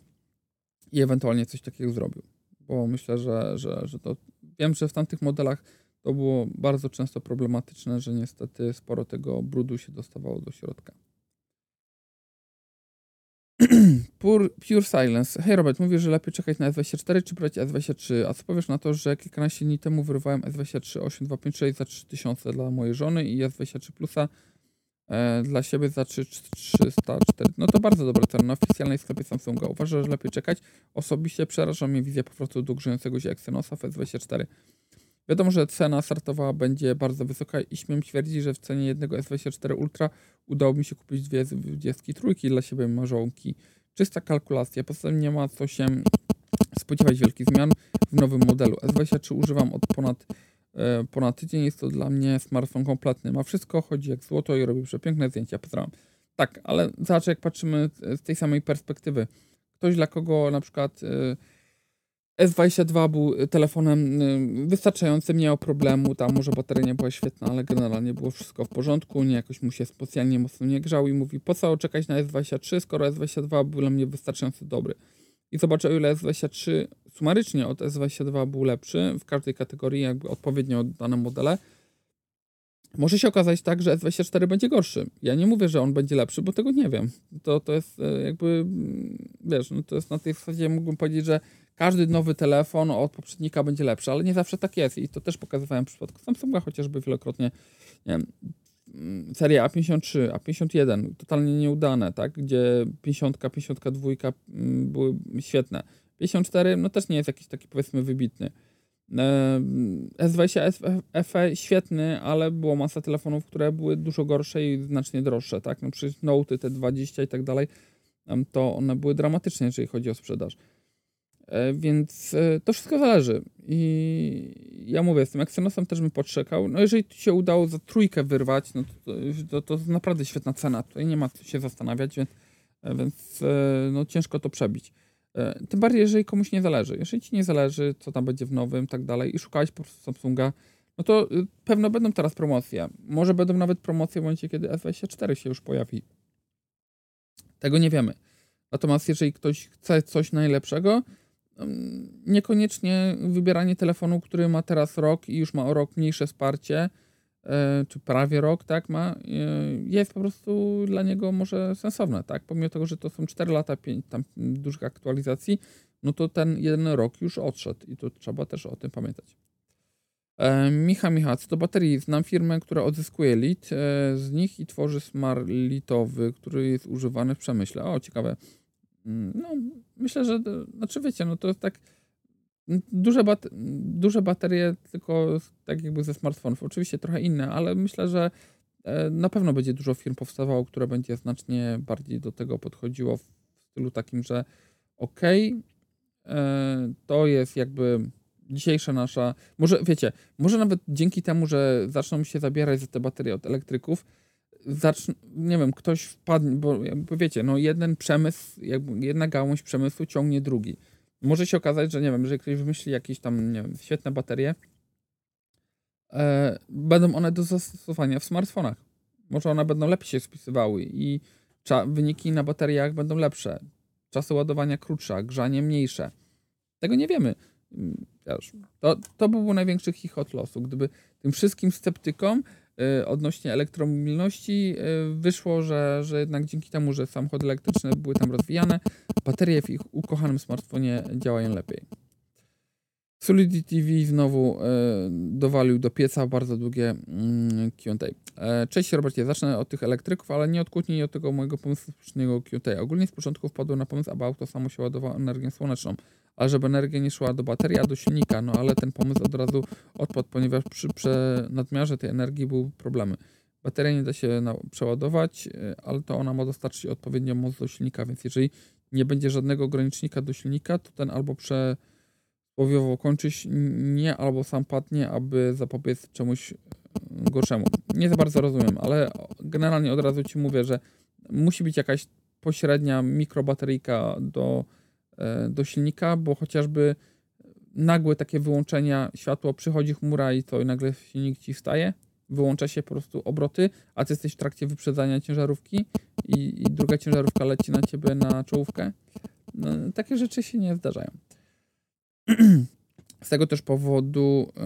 i ewentualnie coś takiego zrobił. Bo myślę, że, że, że to. Wiem, że w tamtych modelach to było bardzo często problematyczne, że niestety sporo tego brudu się dostawało do środka. Pure, Pure Silence. Hej Robert, mówisz, że lepiej czekać na S24 czy brać S23, a co powiesz na to, że kilkanaście dni temu wyrwałem S23 8256 za 3000 dla mojej żony i S23 Plusa e, dla siebie za 3304. No to bardzo dobra cena na oficjalnej sklepie Samsunga. Uważam, że lepiej czekać. Osobiście przeraża mnie wizja powrotu do grzejącego się Exynosa w S24. Wiadomo, że cena startowa będzie bardzo wysoka i śmiem twierdzić, że w cenie jednego S24 Ultra udało mi się kupić dwie 23 dla siebie marzonki. Czysta kalkulacja, poza tym nie ma co się spodziewać wielkich zmian w nowym modelu. S23 używam od ponad, e, ponad tydzień, jest to dla mnie smartfon kompletny. Ma wszystko, chodzi jak złoto i robi przepiękne zdjęcia. Pozdrawiam. Tak, ale zobacz, jak patrzymy z tej samej perspektywy. Ktoś, dla kogo na przykład... E, S22 był telefonem y, wystarczającym, nie miał problemu, tam może bateria nie była świetna, ale generalnie było wszystko w porządku, nie jakoś mu się specjalnie mocno nie grzał i mówi, po co czekać na S23, skoro S22 był dla mnie wystarczająco dobry. I zobaczę, o ile S23 sumarycznie od S22 był lepszy w każdej kategorii, jakby odpowiednio dane modele, może się okazać tak, że S24 będzie gorszy. Ja nie mówię, że on będzie lepszy, bo tego nie wiem. To, to jest e, jakby, mm, wiesz, no to jest na tej zasadzie mógłbym powiedzieć, że każdy nowy telefon od poprzednika będzie lepszy, ale nie zawsze tak jest i to też pokazywałem w przypadku Samsunga chociażby wielokrotnie. Nie wiem, seria A53, A51 totalnie nieudane, tak? Gdzie 50, 52 mm, były świetne. 54 no też nie jest jakiś taki powiedzmy wybitny. S20 FE świetny, ale było masa telefonów, które były dużo gorsze i znacznie droższe, tak? No przecież Note T20 i tak dalej, to one były dramatyczne, jeżeli chodzi o sprzedaż. E, więc e, to wszystko zależy. I ja mówię, z tym Exynosem też bym podczekał. No jeżeli się udało za trójkę wyrwać, no to, to, to naprawdę świetna cena. Tutaj nie ma co się zastanawiać, więc, e, więc no, ciężko to przebić. Tym bardziej, jeżeli komuś nie zależy. Jeżeli ci nie zależy, co tam będzie w nowym, tak dalej, i szukałeś po prostu Samsunga, no to pewno będą teraz promocje. Może będą nawet promocje w momencie, kiedy S24 się już pojawi. Tego nie wiemy. Natomiast jeżeli ktoś chce coś najlepszego, niekoniecznie wybieranie telefonu, który ma teraz rok i już ma o rok mniejsze wsparcie, e, czy prawie rok, tak, ma, e, jest po prostu dla niego może sensowne, tak, pomimo tego, że to są 4 lata, 5 tam dużych aktualizacji, no to ten jeden rok już odszedł i to trzeba też o tym pamiętać. E, Micha Micha, co do baterii, znam firmę, która odzyskuje lit z nich i tworzy smart litowy, który jest używany w przemyśle. O, ciekawe. No, myślę, że, znaczy wiecie, no to tak, duże, bat duże baterie, tylko tak jakby ze smartfonów. Oczywiście trochę inne, ale myślę, że e, na pewno będzie dużo firm powstawało, które będzie znacznie bardziej do tego podchodziło w stylu takim, że okej, okay, e, to jest jakby dzisiejsza nasza, może wiecie, może nawet dzięki temu, że zaczną się zabierać za te baterie od elektryków, zaczną, nie wiem, ktoś wpadnie, bo jakby wiecie, no jeden przemysł, jakby jedna gałąź przemysłu ciągnie drugi. Może się okazać, że nie wiem, jeżeli ktoś wymyśli jakieś tam, nie wiem, świetne baterie, e, będą one do zastosowania w smartfonach. Może one będą lepiej się spisywały i wyniki na bateriach będą lepsze. Czasy ładowania krótsze, grzanie mniejsze. Tego nie wiemy. Wiesz, to, to by był największy chichot losu, gdyby tym wszystkim sceptykom odnośnie elektromobilności y, wyszło, że, że jednak dzięki temu, że samochody elektryczne były tam rozwijane, baterie w ich ukochanym smartfonie działają lepiej. Solidity TV znowu e, dowalił do pieca bardzo długie mm, Q&A. Cześć Robercie, zacznę od tych elektryków, ale nie od kłótni i od tego mojego pomysłu Q&A. Ogólnie z początku wpadłem na pomysł, aby auto samo się ładowało energią słoneczną, ale żeby energia nie szła do baterii, a do silnika, no ale ten pomysł od razu odpadł, ponieważ przy, przy nadmiarze tej energii były problemy. Bateria nie da się przeładować, e, ale to ona ma dostarczyć odpowiednią moc do silnika, więc jeżeli nie będzie żadnego ogranicznika do silnika, to ten albo prze powiowo kończyć nie albo sam padnie, aby zapobiec czemuś e, gorszemu. Nie za bardzo rozumiem, ale generalnie od razu Ci mówię, że musi być jakaś pośrednia mikrobateryjka do, do silnika, bo chociażby nagłe takie wyłączenia, światło przychodzi chmura i to nagle silnik Ci wstaje, wyłącza się po prostu obroty, a Ty jesteś w trakcie wyprzedzania ciężarówki i, i druga ciężarówka leci na Ciebie na czołówkę. No, takie rzeczy się nie zdarzają. (clears throat) Z tego też powodu. Yy...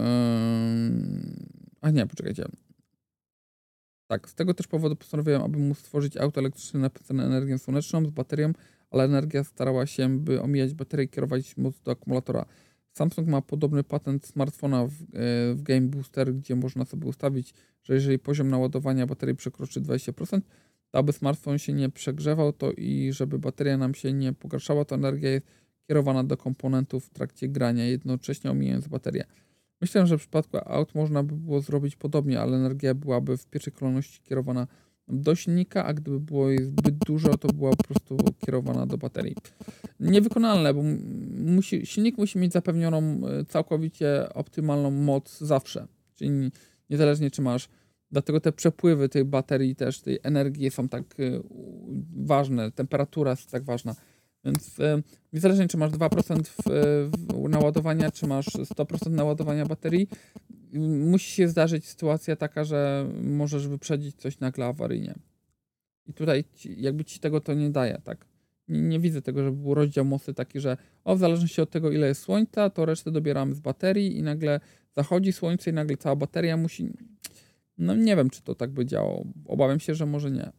A nie, poczekajcie. Tak, z tego też powodu postanowiłem, aby móc stworzyć auto elektryczne napędzane energią słoneczną z baterią, ale energia starała się, by omijać baterię kierować moc do akumulatora. Samsung ma podobny patent smartfona w, e, w Game Booster, gdzie można sobie ustawić, że jeżeli poziom naładowania baterii przekroczy 20%, to aby smartfon się nie przegrzewał, to i żeby bateria nam się nie pogarszała, to energia jest kierowana do komponentów w trakcie grania, jednocześnie omijając baterię. Myślę, że w przypadku aut można by było zrobić podobnie, ale energia byłaby w pierwszej kolejności kierowana do silnika, a gdyby było jej zbyt dużo, to była po prostu kierowana do baterii. Niewykonalne, bo musi, silnik musi mieć zapewnioną e, całkowicie optymalną moc zawsze. Czyli niezależnie czy masz. Dlatego te przepływy tej baterii też, tej energii są tak e, ważne, temperatura jest tak ważna. Więc e, niezależnie czy masz 2% w, w naładowania, czy masz 100% naładowania baterii, musi się zdarzyć sytuacja taka, że możesz wyprzedzić coś nagle awaryjnie. I tutaj ci, jakby ci tego to nie daje, tak? Nie, nie, widzę tego, żeby był rozdział mocy taki, że o, w zależności od tego, ile jest słońca, to resztę dobieramy z baterii i nagle zachodzi słońce i nagle cała bateria musi... No nie wiem, czy to tak by działało. Obawiam się, że może nie.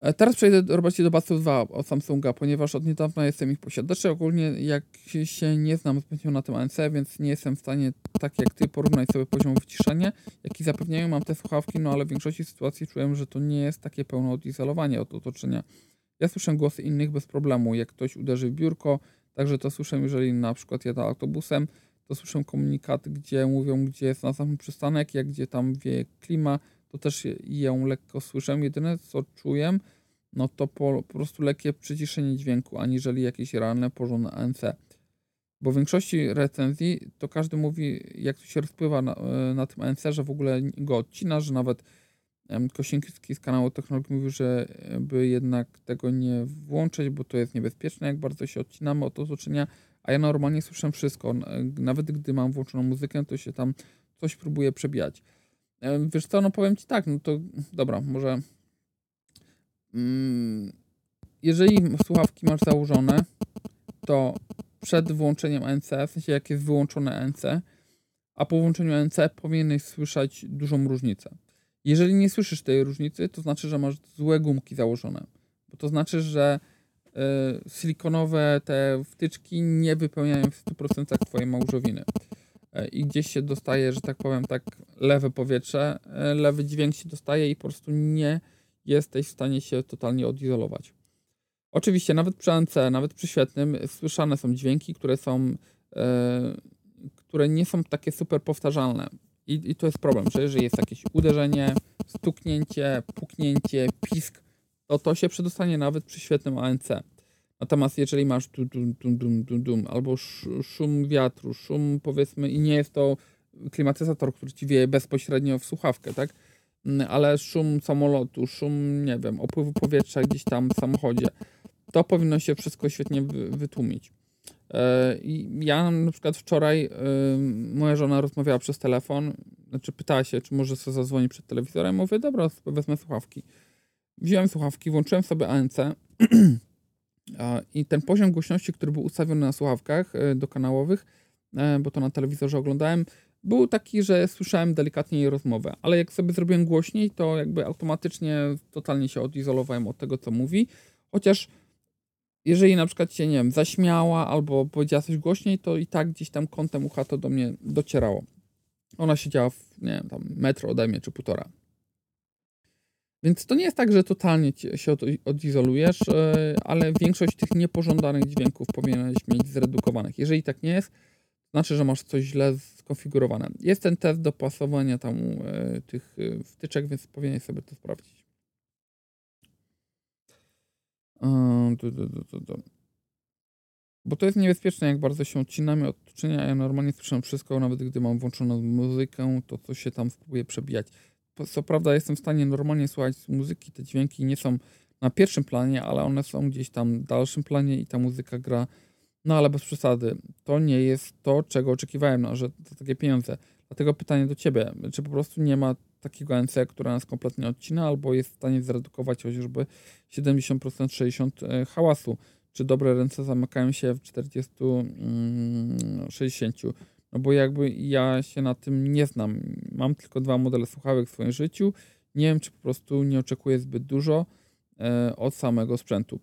E, teraz przejdę Robercie do Basu 2 od Samsunga, ponieważ od niedawna jestem ich posiadaczem. Ogólnie jak się nie znam zbytnio na tym ANC, więc nie jestem w stanie, tak jak ty, porównać sobie poziom wyciszenia, jaki zapewniają. Mam te słuchawki, no ale w większości sytuacji czułem, że to nie jest takie pełne odizolowanie od otoczenia. Ja słyszę głosy innych bez problemu. Jak ktoś uderzy w biurko, także to słyszę, jeżeli na przykład jadę autobusem, to słyszę komunikaty, gdzie mówią, gdzie jest następny przystanek, jak gdzie tam wie klima, to też ją lekko słyszę. Jedyne co czuję, no to po, po prostu lekkie przyciszenie dźwięku, aniżeli jakieś realne porządne ANC. Bo w większości recenzji to każdy mówi, jak to się rozpływa na, e, na tym ANC, że w ogóle go odcina, że nawet Kosiński z kanału Technologii mówił, że e, by jednak tego nie włączyć, bo to jest niebezpieczne, jak bardzo się odcinamy od otoczenia, a ja normalnie słyszę wszystko. Nawet gdy mam włączoną muzykę, to się tam coś próbuje przebijać. Wiesz co, no powiem Ci tak, no to dobra, może mm, jeżeli słuchawki masz założone, to przed włączeniem ANC, w sensie jak jest wyłączone ANC, a po włączeniu ANC powinieneś słyszeć dużą różnicę. Jeżeli nie słyszysz tej różnicy, to znaczy, że masz złe gumki założone. Bo to znaczy, że y, silikonowe te wtyczki nie wypełniają w 100% twojej małżowiny. Y, I gdzieś się dostaje, że tak powiem, tak lewe powietrze, y, lewy dźwięk się dostaje i po prostu nie jesteś w stanie się totalnie odizolować. Oczywiście, nawet przy ANC, nawet przy świetnym, słyszane są dźwięki, które są, które nie są takie super powtarzalne. I, I to jest problem, że jeżeli jest jakieś uderzenie, stuknięcie, puknięcie, pisk, to to się przedostanie nawet przy świetnym ANC. Natomiast jeżeli masz dum, dum, dum, dum, dum, albo szum wiatru, szum powiedzmy i nie jest to klimatyzator, który ci wieje bezpośrednio w słuchawkę, tak? Mm, ale szum samolotu, szum, nie wiem, opływu powietrza gdzieś tam w samochodzie, to powinno się wszystko świetnie wytłumić. E, ja na przykład wczoraj moja żona rozmawiała przez telefon, znaczy pytała się, czy może sobie zadzwonić przed telewizorem. Mówię, dobra, wezmę słuchawki. Wziąłem słuchawki, włączyłem sobie ANC (clears throat) i ten poziom głośności, który był ustawiony na słuchawkach e, dokanałowych, e, bo to na telewizorze oglądałem, był taki, że słyszałem delikatnie jej rozmowę, ale jak sobie zrobiłem głośniej, to jakby automatycznie totalnie się odizolowałem od tego, co mówi, chociaż jeżeli na przykład się, nie wiem, zaśmiała albo powiedziała coś głośniej, to i tak gdzieś tam kątem ucha to do mnie docierało. Ona siedziała w, nie wiem, tam metro ode mnie, czy półtora. Więc to nie jest tak, że totalnie się odizolujesz, e, ale większość tych niepożądanych dźwięków powinieneś mieć zredukowanych. Jeżeli tak nie jest, znaczy, że masz coś źle skonfigurowane. Jest ten test dopasowania tam e, tych e, wtyczek, więc powinieneś sobie to sprawdzić. Bo to jest niebezpieczne, jak bardzo się odcinamy od. Ja normalnie słyszę wszystko, nawet gdy mam włączoną muzykę, to co się tam spróbuje przebijać. Co prawda jestem w stanie normalnie słuchać muzyki, te dźwięki nie są na pierwszym planie, ale one są gdzieś tam w dalszym planie i ta muzyka gra, no ale bez przesady. To nie jest to, czego oczekiwałem, no, że to takie pieniądze. Dlatego pytanie do Ciebie, czy po prostu nie ma takiego NC, która nas kompletnie odcina, albo jest w stanie zredukować chociażby 70%, 60% e, hałasu. Czy dobre ręce zamykają się w 40, 60? No bo jakby ja się na tym nie znam. Mam tylko dwa modele słuchawek w swoim życiu. Nie wiem, czy po prostu nie oczekuję zbyt dużo e, od samego sprzętu.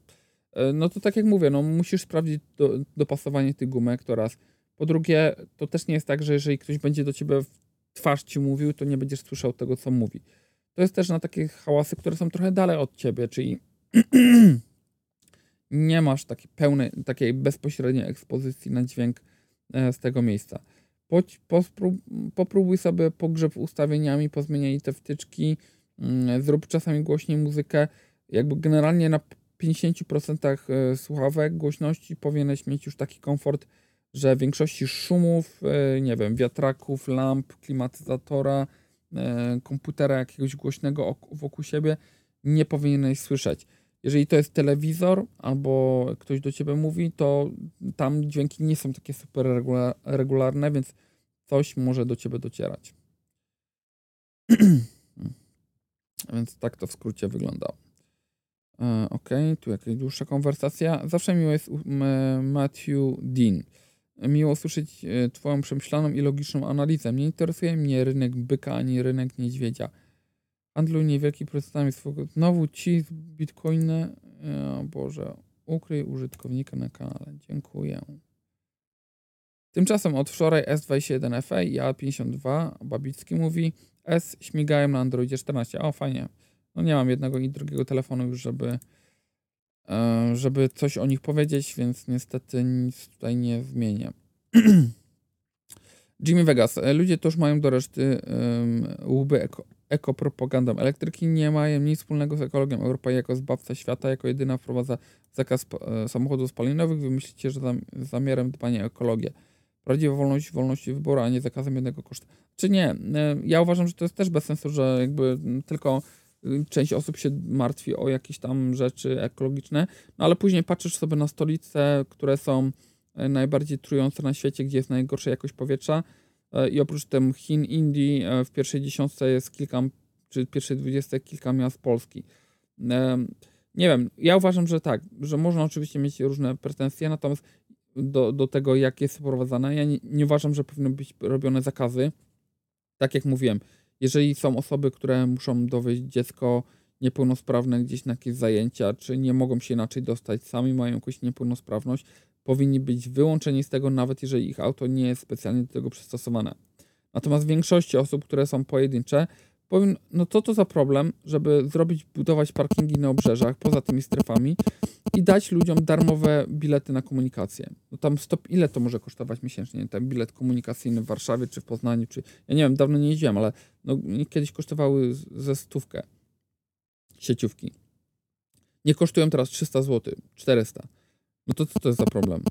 E, no to tak jak mówię, no musisz sprawdzić do, dopasowanie tych gumek to raz. Po drugie, to też nie jest tak, że jeżeli ktoś będzie do ciebie w twarz ci mówił, to nie będziesz słyszał tego, co mówi. To jest też na takie hałasy, które są trochę dalej od ciebie, czyli (clears throat) nie masz takiej pełnej, takiej bezpośredniej ekspozycji na dźwięk e, z tego miejsca. Popróbuj sobie pogrzeb ustawieniami, pozmieniaj te wtyczki, mm, zrób czasami głośniej muzykę. Jakby generalnie na 50% e, słuchawek głośności powinieneś mieć już taki komfort, że większości szumów, e, nie wiem, wiatraków, lamp, klimatyzatora, e, komputera jakiegoś głośnego wokół siebie nie powinieneś słyszeć. Jeżeli to jest telewizor albo ktoś do ciebie mówi, to tam dźwięki nie są takie super regularne, więc coś może do ciebie docierać. (clears throat) więc tak to w skrócie wyglądało. E, ok, tu jakaś dłuższa konwersacja. Zawsze miło jest Matthew Dean. Miło słyszeć e, Twoją przemyślaną i logiczną analizę. Nie interesuje mnie rynek byka ani rynek niedźwiedzia. Handluj niewielki procentami swojego. Znowu ci z bitcoiny. O Boże, ukryj użytkownika na kanale. Dziękuję. Tymczasem od wczoraj S21FA i A52 Babicki mówi S śmigają na Androidzie 14. O, fajnie. No nie mam jednego i drugiego telefonu już, żeby E, żeby coś o nich powiedzieć, więc niestety nic tutaj nie zmienię. (clears throat) Jimmy Vegas. E, ludzie też mają do reszty um, ekopropagandą. Elektryki nie mają nic wspólnego z ekologią. Europa jako zbawca świata, jako jedyna wprowadza zakaz e, samochodów spalinowych. Wy myślicie, że zam, zamiarem dbania o ekologię. Prawdziwa wolność wolności wyboru, a nie zakazem jednego kosztu. Czy nie? E, ja uważam, że to jest też bez sensu, że jakby tylko część osób się martwi o jakieś tam rzeczy ekologiczne, no ale później patrzysz sobie na stolice, które są e, najbardziej trujące na świecie, gdzie jest najgorsza jakość powietrza i oprócz tym Chin, Indii e, w pierwszej dziesiątce jest kilka, czy pierwszej dwudziestce kilka miast Polski. Nie wiem, ja uważam, że tak, że można oczywiście mieć różne pretensje, natomiast do, do tego, jak jest wprowadzane, ja nie, nie uważam, że powinny być robione zakazy. Tak jak mówiłem, jeżeli są osoby, które muszą dowieść dziecko niepełnosprawne gdzieś na jakieś zajęcia, czy nie mogą się inaczej dostać, sami mają jakąś niepełnosprawność, powinni być wyłączeni z tego, nawet jeżeli ich auto nie jest specjalnie do tego przystosowane. Natomiast w większości osób, które są pojedyncze, powiem, no co to za problem, żeby zrobić, budować parkingi na obrzeżach, poza tymi strefami i dać ludziom darmowe bilety na komunikację. No tam stop, ile to może kosztować miesięcznie? Ten bilet komunikacyjny w Warszawie, czy w Poznaniu, czy, ja nie wiem, dawno nie jeździłem, ale no, kiedyś kosztowały ze stówkę sieciówki. Nie kosztują teraz 300 zł, 400. No to co to jest za problem?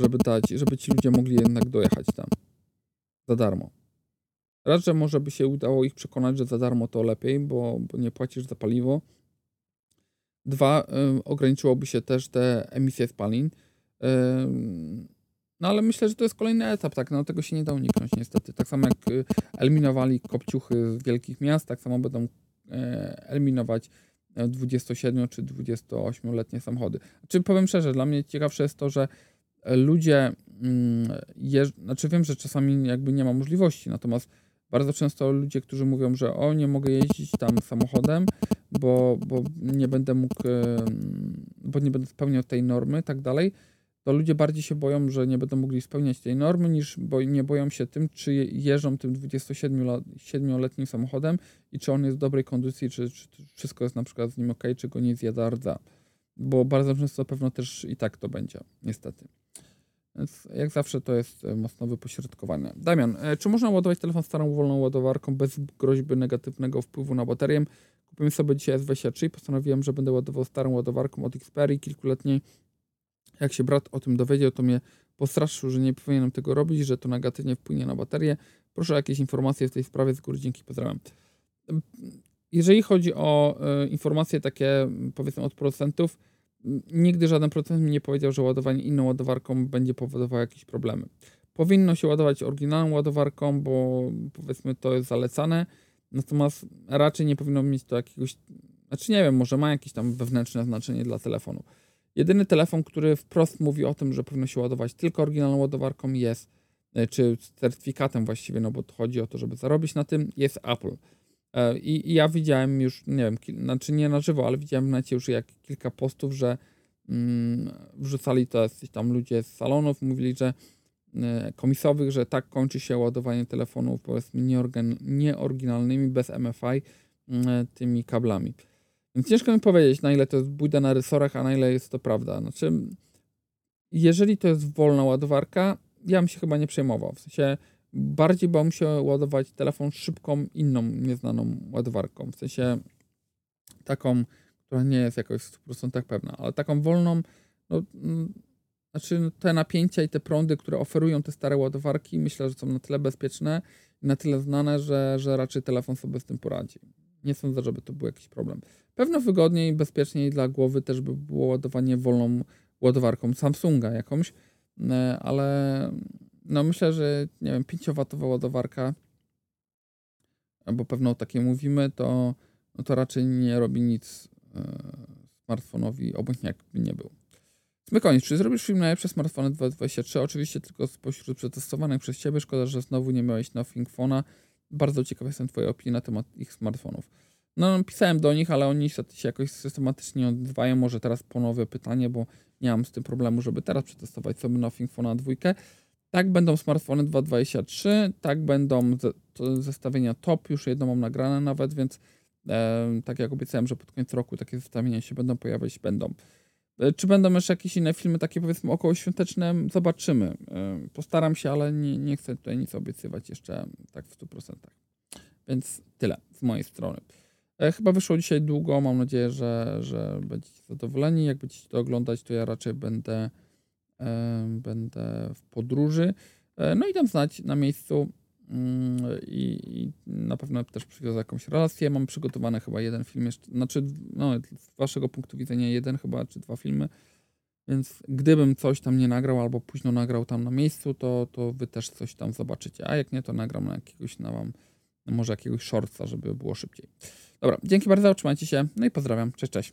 Żeby dać, żeby ci ludzie mogli jednak dojechać tam za darmo. Raz, że może by się udało ich przekonać, że za darmo to lepiej, bo, bo nie płacisz za paliwo. Dwa, y, ograniczyłoby się też te emisje spalin. Y, no ale myślę, że to jest kolejny etap, tak, no tego się nie da uniknąć niestety. Tak samo jak y, eliminowali kopciuchy z wielkich miast, tak samo będą y, eliminować 27 czy 28-letnie samochody. Czy powiem szczerze, dla mnie ciekawsze jest to, że ludzie, mm, jeż... znaczy wiem, że czasami jakby nie ma możliwości, natomiast bardzo często ludzie, którzy mówią, że o, nie mogę jeździć tam samochodem, bo, bo nie będę mógł, bo nie będę spełniał tej normy, tak dalej, to ludzie bardziej się boją, że nie będą mogli spełniać tej normy, niż bo, nie boją się tym, czy jeżdżą tym 27-letnim samochodem i czy on jest w dobrej kondycji, czy, czy wszystko jest na przykład z nim ok, czy go nie zjada rdza. Bo bardzo często pewno też i tak to będzie, niestety. Więc jak zawsze to jest e, mocno wypośrodkowane. Damian, e, czy można ładować telefon starą wolną ładowarką bez groźby negatywnego wpływu na baterię? Kupiłem sobie dzisiaj S23 i postanowiłem, że będę ładował starą ładowarką od Xperia kilkuletniej. Jak się brat o tym dowiedział, to mnie postraszył, że nie powinienem tego robić, że to negatywnie wpłynie na baterię. Proszę o jakieś informacje w tej sprawie, z góry dzięki, pozdrawiam. Jeżeli chodzi o y, informacje takie, powiedzmy, od producentów, nigdy żaden producent mi nie powiedział, że ładowanie inną ładowarką będzie powodowało jakieś problemy. Powinno się ładować oryginalną ładowarką, bo powiedzmy to jest zalecane, natomiast raczej nie powinno mieć to jakiegoś, znaczy nie wiem, może ma jakieś tam wewnętrzne znaczenie dla telefonu. Jedyny telefon, który wprost mówi o tym, że powinno się ładować tylko oryginalną ładowarką jest, e, czy certyfikatem właściwie, no bo chodzi o to, żeby zarobić na tym, jest Apple. E, I, I, ja widziałem już, nie wiem, znaczy nie na żywo, ale widziałem w necie już jak kilka postów, że mm, wrzucali to jacyś tam ludzie z salonów, mówili, że y, komisowych, że tak kończy się ładowanie telefonów powiedzmy nieoryginalnymi, bez MFI, y, tymi kablami. Więc ciężko mi powiedzieć, na ile to jest bójda na rysorach, a na ile jest to prawda. Znaczy, jeżeli to jest wolna ładowarka, ja bym się chyba nie przejmował. W sensie bardziej bym się ładować telefon szybką, inną, nieznaną ładowarką. W sensie taką, która nie jest jakoś w 100% pewna, ale taką wolną, no, mm, znaczy te napięcia i te prądy, które oferują te stare ładowarki, myślę, że są na tyle bezpieczne na tyle znane, że, że raczej telefon sobie z tym poradzi. Nie sądzę, żeby to był jakiś problem. Pewno wygodniej i bezpieczniej dla głowy też by było ładowanie wolną ładowarką Samsunga jakąś, e, ale no myślę, że nie wiem, 5W ładowarka, bo pewno o takiej mówimy, to, no to raczej nie robi nic e, smartfonowi, obojętnie jakby nie był. Smykoniec, czy zrobisz film najlepsze smartfony 2023? Oczywiście tylko spośród przetestowanych przez Ciebie. Szkoda, że znowu nie miałeś Nothing Phone'a. Bardzo ciekaw jestem Twojej opinii na temat ich smartfonów. No, pisałem do nich, ale oni niestety się jakoś systematycznie nie odzywają. Może teraz ponowię pytanie, bo nie mam z tym problemu, żeby teraz przetestować sobie Nothing Phone'a dwójkę. Tak będą smartfony 2.23, tak będą zestawienia top, już jedno mam nagrane nawet, więc e, tak jak obiecałem, że pod koniec roku takie zestawienia się będą pojawiać, będą. E, Czy będą jeszcze jakieś inne filmy, takie powiedzmy około świąteczne? Zobaczymy. E, Postaram się, ale nie, nie chcę tutaj nic obiecywać jeszcze tak w 100%. Więc tyle z mojej strony. E, Chyba wyszło dzisiaj długo. Mam nadzieję, że, że będziecie zadowoleni. Jak będziecie to oglądać, to ja raczej będę, będę w podróży. No i dam znać na miejscu. I, I na pewno też przywiozę jakąś relację. Mam przygotowany chyba jeden film jeszcze, znaczy no, z waszego punktu widzenia jeden chyba, czy dwa filmy. Więc gdybym coś tam nie nagrał albo późno nagrał tam na miejscu, to, to wy też coś tam zobaczycie. A jak nie, to nagram na jakiegoś na wam, może jakiegoś shortsa, żeby było szybciej. Dobra, dzięki bardzo, trzymajcie się, no i pozdrawiam. Cześć, cześć.